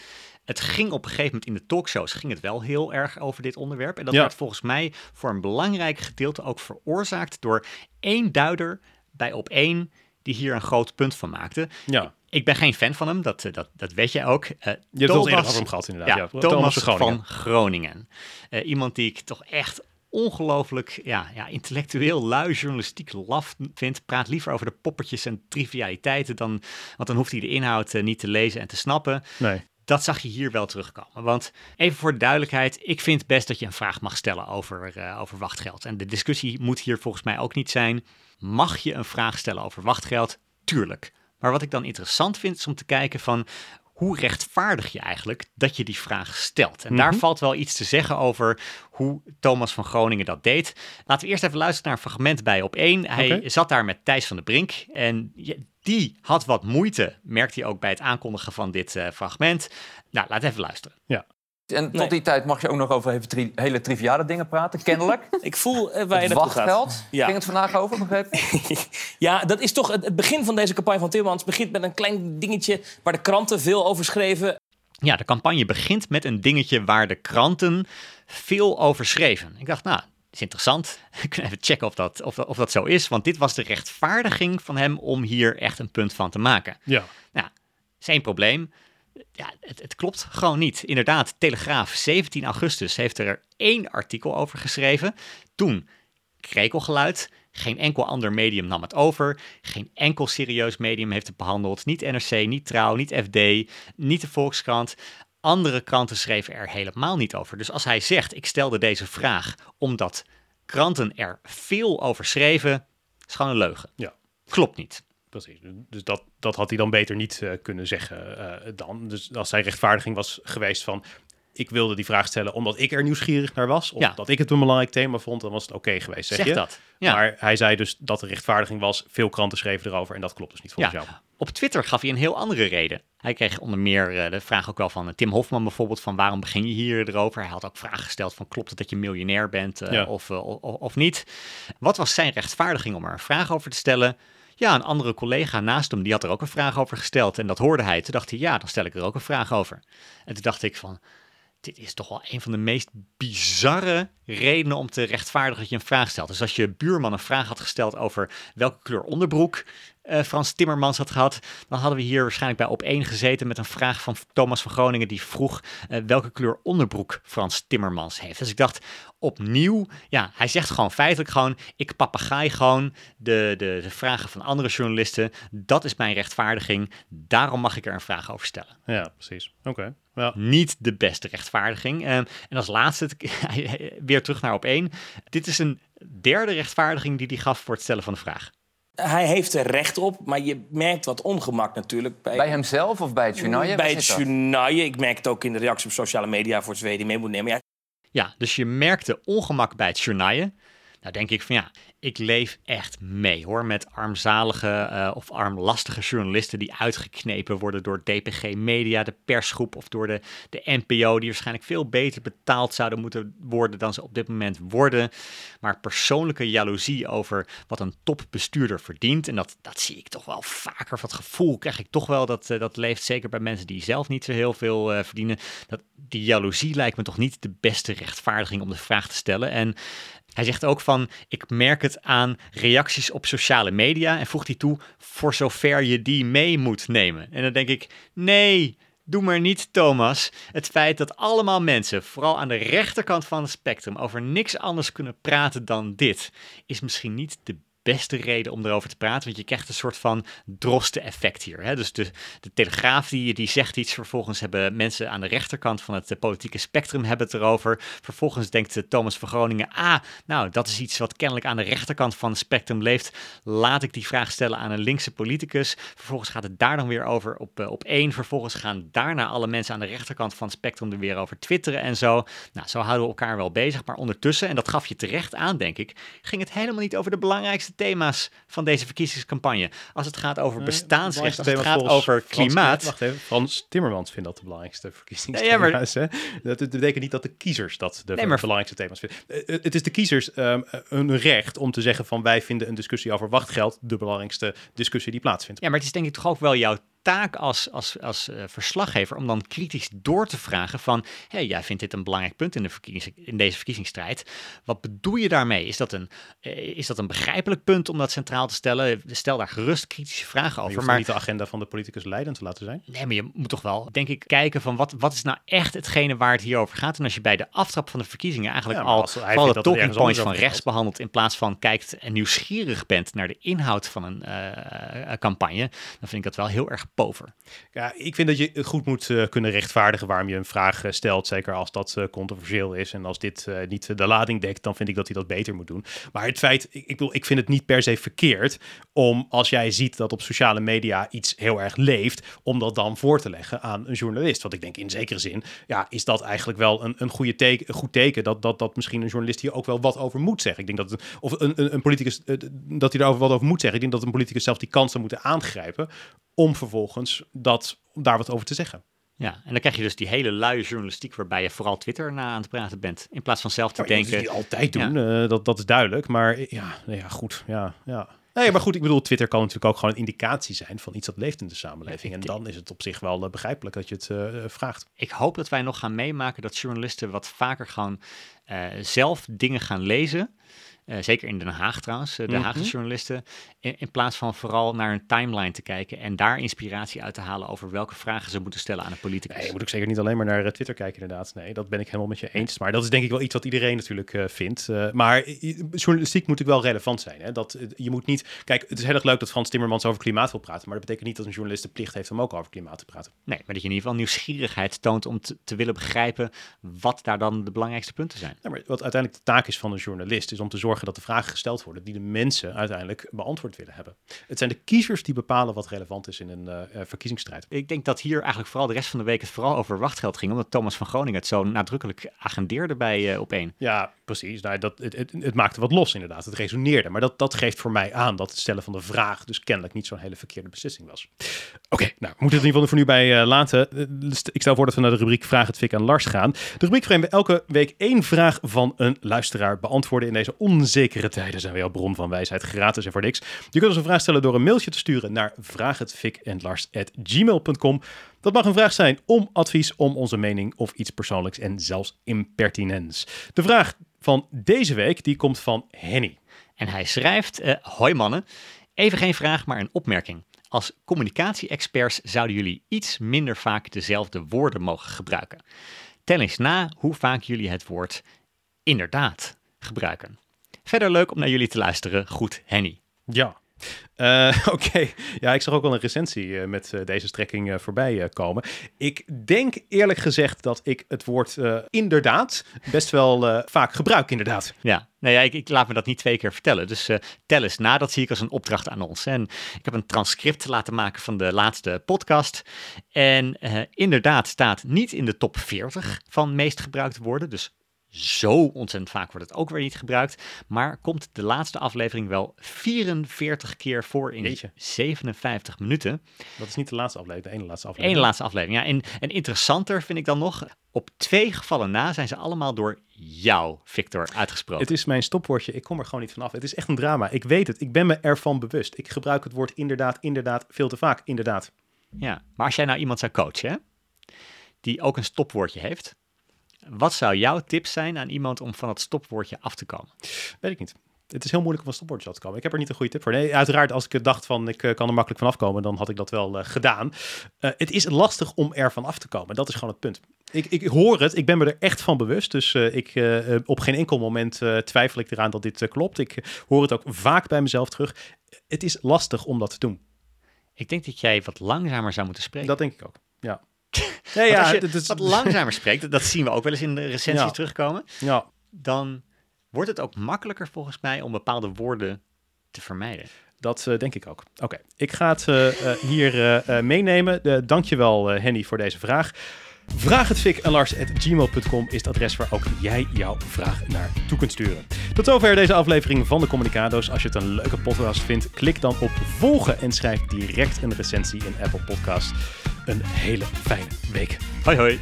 het ging op een gegeven moment in de talkshows ging het wel heel erg over dit onderwerp. En dat Ja. werd volgens mij voor een belangrijk gedeelte ook veroorzaakt door één duider bij op één die hier een groot punt van maakte. Ja, Ik ben geen fan van hem, dat, eh, dat, dat weet jij ook. Eh, je hebt het al eerder Thomas- over hem gehad inderdaad. ja, Ja, Thomas, van Groningen. van Groningen. Eh, iemand die ik toch echt ongelooflijk ja, ja, intellectueel lui, journalistiek laf vind. Praat liever over de poppetjes en trivialiteiten dan... Want dan hoeft hij de inhoud eh, niet te lezen en te snappen. Nee. Dat zag je hier wel terugkomen. Want even voor de duidelijkheid, ik vind best dat je een vraag mag stellen over, eh, over wachtgeld. En de discussie moet hier volgens mij ook niet zijn. Mag je een vraag stellen over wachtgeld? Tuurlijk. Maar wat ik dan interessant vind is om te kijken van hoe rechtvaardig je eigenlijk dat je die vraag stelt. En daar valt wel iets te zeggen over hoe Thomas van Groningen dat deed. Laten we eerst even luisteren naar een fragment bij op één. Hij zat daar met Thijs van de Brink en die had wat moeite, merkt hij ook bij het aankondigen van dit eh, fragment. Nou, laat even luisteren. Ja. En tot Nee. die tijd mag je ook nog over even tri- hele triviale dingen praten, kennelijk. Ik voel eh, waar je Het naartoe gaat. wachtgeld, Ja. ging het vandaag over, begreep ik? ja, dat is toch het, het begin van deze campagne van Timmermans. begint met een klein dingetje waar de kranten veel over schreven. Ja, de campagne begint met een dingetje waar de kranten veel over schreven. Ik dacht, nou, dat is interessant. Ik kan even checken of dat, of, dat, of dat zo is. Want dit was de rechtvaardiging van hem om hier echt een punt van te maken. Ja. Nou, is één probleem. Ja, het, het klopt gewoon niet. Inderdaad, Telegraaf, 17 augustus, heeft er één artikel over geschreven. Toen krekelgeluid. Geen enkel ander medium nam het over. Geen enkel serieus medium heeft het behandeld. Niet NRC, niet Trouw, niet FD, niet de Volkskrant. Andere kranten schreven er helemaal niet over. Dus als hij zegt, ik stelde deze vraag omdat kranten er veel over schreven, is gewoon een leugen. Ja. Klopt niet. Precies. Dus dat, dat had hij dan beter niet eh, kunnen zeggen eh, dan. Dus als zijn rechtvaardiging was geweest van... ik wilde die vraag stellen omdat ik er nieuwsgierig naar was... of Ja. dat ik het een belangrijk thema vond, dan was het oké geweest, zeg, Zeg je. dat. Ja. Maar hij zei dus dat de rechtvaardiging was... veel kranten schreven erover en dat klopt dus niet volgens Ja. jou. Op Twitter gaf hij een heel andere reden. Hij kreeg onder meer eh, de vraag ook wel van Tim Hofman bijvoorbeeld van waarom begin je hier erover? Hij had ook vragen gesteld van klopt het dat je miljonair bent Ja. of, of, of niet? Wat was zijn rechtvaardiging om er een vraag over te stellen? Ja, een andere collega naast hem die had er ook een vraag over gesteld en dat hoorde hij. Toen dacht hij ja, dan stel ik er ook een vraag over. En toen dacht ik van dit is toch wel een van de meest bizarre redenen om te rechtvaardigen dat je een vraag stelt. Dus als je buurman een vraag had gesteld over welke kleur onderbroek eh, Frans Timmermans had gehad, dan hadden we hier waarschijnlijk bij op één gezeten met een vraag van Thomas van Groningen die vroeg eh, welke kleur onderbroek Frans Timmermans heeft. Dus ik dacht opnieuw, ja, hij zegt gewoon feitelijk gewoon, ik papagaai gewoon de, de, de vragen van andere journalisten. Dat is mijn rechtvaardiging. Daarom mag ik er een vraag over stellen. Ja, precies. Oké. Ja. Niet de beste rechtvaardiging. Ehm, en als laatste, weer terug naar op één. Dit is een derde rechtvaardiging die hij gaf voor het stellen van de vraag. Hij heeft er recht op, maar je merkt wat ongemak natuurlijk. Bij, Bij hemzelf of bij het journaal? bij het journaal. Ik merk het ook in de reactie op sociale media voor het die mee moet nemen. Ja, Ja, dus je merkte ongemak bij het journaaien. Nou denk ik van ja, ik leef echt mee hoor met armzalige eh, of armlastige journalisten die uitgeknepen worden door DPG Media, de persgroep of door de, de NPO, die waarschijnlijk veel beter betaald zouden moeten worden dan ze op dit moment worden. Maar persoonlijke jaloezie over wat een topbestuurder verdient, en dat, dat zie ik toch wel vaker, of dat gevoel krijg ik toch wel, dat, eh, dat leeft zeker bij mensen die zelf niet zo heel veel eh, verdienen. Dat, die jaloezie lijkt me toch niet de beste rechtvaardiging om de vraag te stellen. En hij zegt ook van, ik merk het aan reacties op sociale media en voegt hij toe, voor zover je die mee moet nemen. En dan denk ik, nee, doe maar niet Thomas. Het feit dat allemaal mensen, vooral aan de rechterkant van het spectrum, over niks anders kunnen praten dan dit, is misschien niet de beste reden om erover te praten. Want je krijgt een soort van drosten-effect hier. Hè? Dus de, de Telegraaf die, die zegt iets. Vervolgens hebben mensen aan de rechterkant van het eh, politieke spectrum hebben het erover. Vervolgens denkt uh, Thomas van Groningen... ah, nou, dat is iets wat kennelijk aan de rechterkant van het spectrum leeft. Laat ik die vraag stellen aan een linkse politicus. Vervolgens gaat het daar dan weer over op, uh, op één. Vervolgens gaan daarna alle mensen aan de rechterkant van het spectrum er weer over twitteren en zo. Nou, zo houden we elkaar wel bezig. Maar ondertussen, en dat gaf je terecht aan, denk ik... ging het helemaal niet over de belangrijkste thema's van deze verkiezingscampagne. Als het gaat over bestaansrecht, als het gaat over klimaat. wacht even, Frans Timmermans vindt dat de belangrijkste verkiezingsthema's. hè? Dat, betekent niet dat de kiezers dat de belangrijkste thema's vinden. Eh, Het is de kiezers ehm, hun recht om te zeggen van wij vinden een discussie over wachtgeld de belangrijkste discussie die plaatsvindt. Ja, maar het is denk ik toch ook wel jouw taak als, als, als eh, verslaggever om dan kritisch door te vragen van, hé, jij vindt dit een belangrijk punt in, de verkiezing, in deze verkiezingsstrijd. Wat bedoel je daarmee? Is dat, een, eh, is dat een begrijpelijk punt om dat centraal te stellen? Stel daar gerust kritische vragen Je over. hoeft Maar niet de agenda van de politicus leidend te laten zijn. Nee, maar je moet toch wel, denk ik, kijken van wat, wat is nou echt hetgene waar het hier over gaat. En als je bij de aftrap van de verkiezingen eigenlijk Ja, maar al het talking points van rechts behandelt in plaats van kijkt en nieuwsgierig bent naar de inhoud van een eh, campagne, dan vind ik dat wel heel erg Ja, ik vind dat je het goed moet eh, kunnen rechtvaardigen waarom je een vraag eh, stelt. Zeker als dat eh, controversieel is. En als dit niet de lading dekt, dan vind ik dat hij dat beter moet doen. Maar het feit, ik, ik, bedoel, ik vind het niet per se verkeerd om als jij ziet dat op sociale media iets heel erg leeft, om dat dan voor te leggen aan een journalist. Want ik denk in zekere zin, ja, is dat eigenlijk wel een, een, goede teken, een goed teken dat, dat, dat misschien een journalist hier ook wel wat over moet zeggen. Ik denk dat, of een, een, een politicus, dat hij daarover wat over moet zeggen. Ik denk dat een politicus zelf die kans zou moeten aangrijpen om vervolgens dat, om daar wat over te zeggen. Ja, en dan krijg je dus die hele luie journalistiek waarbij je vooral Twitter na aan het praten bent. In plaats van zelf te Ja, denken. het niet altijd doen, eh, dat, dat is duidelijk. Maar ja, nou ja goed. Ja, ja. Nee, maar goed, ik bedoel, Twitter kan natuurlijk ook gewoon een indicatie zijn van iets dat leeft in de samenleving. En dan is het op zich wel eh, begrijpelijk dat je het eh, vraagt. Ik hoop dat wij nog gaan meemaken dat journalisten wat vaker gewoon zelf dingen gaan lezen. Eh, zeker in Den Haag trouwens, eh, de Mhm. Haagse journalisten. In, in plaats van vooral naar een timeline te kijken en daar inspiratie uit te halen over welke vragen ze moeten stellen aan een politicus. Nee, je moet ook zeker niet alleen maar naar eh, Twitter kijken, inderdaad. Nee, dat ben ik helemaal met je eens. Maar dat is denk ik wel iets wat iedereen natuurlijk vindt. Maar journalistiek moet natuurlijk wel relevant zijn. Hè? Dat, je moet niet... Kijk, het is heel erg leuk dat Frans Timmermans over klimaat wil praten. Maar dat betekent niet dat een journalist de plicht heeft om ook over klimaat te praten. Nee, maar dat je in ieder geval nieuwsgierigheid toont om te, te willen begrijpen wat daar dan de belangrijkste punten zijn. Ja, maar wat uiteindelijk de taak is van een journalist, is om te zorgen dat de vragen gesteld worden die de mensen uiteindelijk beantwoord willen hebben. Het zijn de kiezers die bepalen wat relevant is in een eh, eh, verkiezingsstrijd. Ik denk dat hier eigenlijk vooral de rest van de week het vooral over wachtgeld ging, omdat Thomas van Groningen het zo nadrukkelijk agendeerde bij eh, op één. Ja, precies. Nou, dat, het, het, het maakte wat los inderdaad. Het resoneerde. Maar dat, dat geeft voor mij aan dat het stellen van de vraag dus kennelijk niet zo'n hele verkeerde beslissing was. Oké, nou, we moeten het in ieder geval voor nu bij eh, laten. Eh, Ik stel voor dat we naar de rubriek Vraag het Fik aan Lars gaan. De rubriek waarin we elke week één vraag van een luisteraar beantwoorden. In deze onzekere tijden zijn wij al bron van wijsheid gratis en voor niks. Je kunt ons een vraag stellen door een mailtje te sturen naar vraaghetfikendlars.gmail.com. Dat mag een vraag zijn om advies, om onze mening of iets persoonlijks en zelfs impertinents. De vraag van deze week die komt van Henny. En hij schrijft: eh, Hoi mannen, even geen vraag, maar een opmerking. Als communicatie-experts zouden jullie iets minder vaak dezelfde woorden mogen gebruiken. Tel eens na hoe vaak jullie het woord inderdaad gebruiken. Verder leuk om naar jullie te luisteren. Goed, Henny. Ja. Eh, Oké, ja, ik zag ook wel een recensie eh, met eh, deze strekking voorbij komen. Ik denk eerlijk gezegd dat ik het woord inderdaad best wel vaak gebruik, inderdaad. Ja, nou ja, ik, ik laat me dat niet twee keer vertellen. Dus tel eens na, dat zie ik als een opdracht aan ons. En ik heb een transcript laten maken van de laatste podcast. En inderdaad staat niet in de top 40 van meest gebruikte woorden. Dus zo ontzettend vaak wordt het ook weer niet gebruikt. Maar komt de laatste aflevering wel 44 keer voor in Jeetje. 57 minuten. Dat is niet de laatste aflevering, de ene laatste aflevering. Eén laatste aflevering. Ja, en, en interessanter vind ik dan nog, op twee gevallen na zijn ze allemaal door jou, Victor, uitgesproken. Het is mijn stopwoordje, ik kom er gewoon niet vanaf. Het is echt een drama, ik weet het, ik ben me ervan bewust. Ik gebruik het woord inderdaad, inderdaad, veel te vaak, inderdaad. Ja, maar als jij nou iemand zou coachen, hè, die ook een stopwoordje heeft, wat zou jouw tip zijn aan iemand om van het stopwoordje af te komen? Weet ik niet. Het is heel moeilijk om van stopwoordjes af te komen. Ik heb er niet een goede tip voor. Nee, uiteraard, als ik dacht van ik eh, kan er makkelijk van afkomen, dan had ik dat wel eh, gedaan. Eh, het is lastig om er van af te komen. Dat is gewoon het punt. Ik, ik hoor het, ik ben me er echt van bewust. Dus ik, op geen enkel moment twijfel ik eraan dat dit klopt. Ik hoor het ook vaak bij mezelf terug. Het is lastig om dat te doen. Ik denk dat jij wat langzamer zou moeten spreken. Dat denk ik ook. Ja. Want als je is- wat langzamer spreekt, dat- dat zien we ook wel eens in de recensies Ja. terugkomen, ja. dan wordt het ook makkelijker volgens mij om bepaalde woorden te vermijden. Dat eh, denk ik ook. Oké, ik ga het eh, eh, hier meenemen. Uh, dankjewel uh, Henny voor deze vraag. Vraag het Fik en Lars@gmail.com is het adres waar ook jij jouw vraag naar toe kunt sturen. Tot zover deze aflevering van de Communicado's. Als je het een leuke podcast vindt, klik dan op volgen en schrijf direct een recensie in Apple Podcast. Een hele fijne week. Hoi hoi!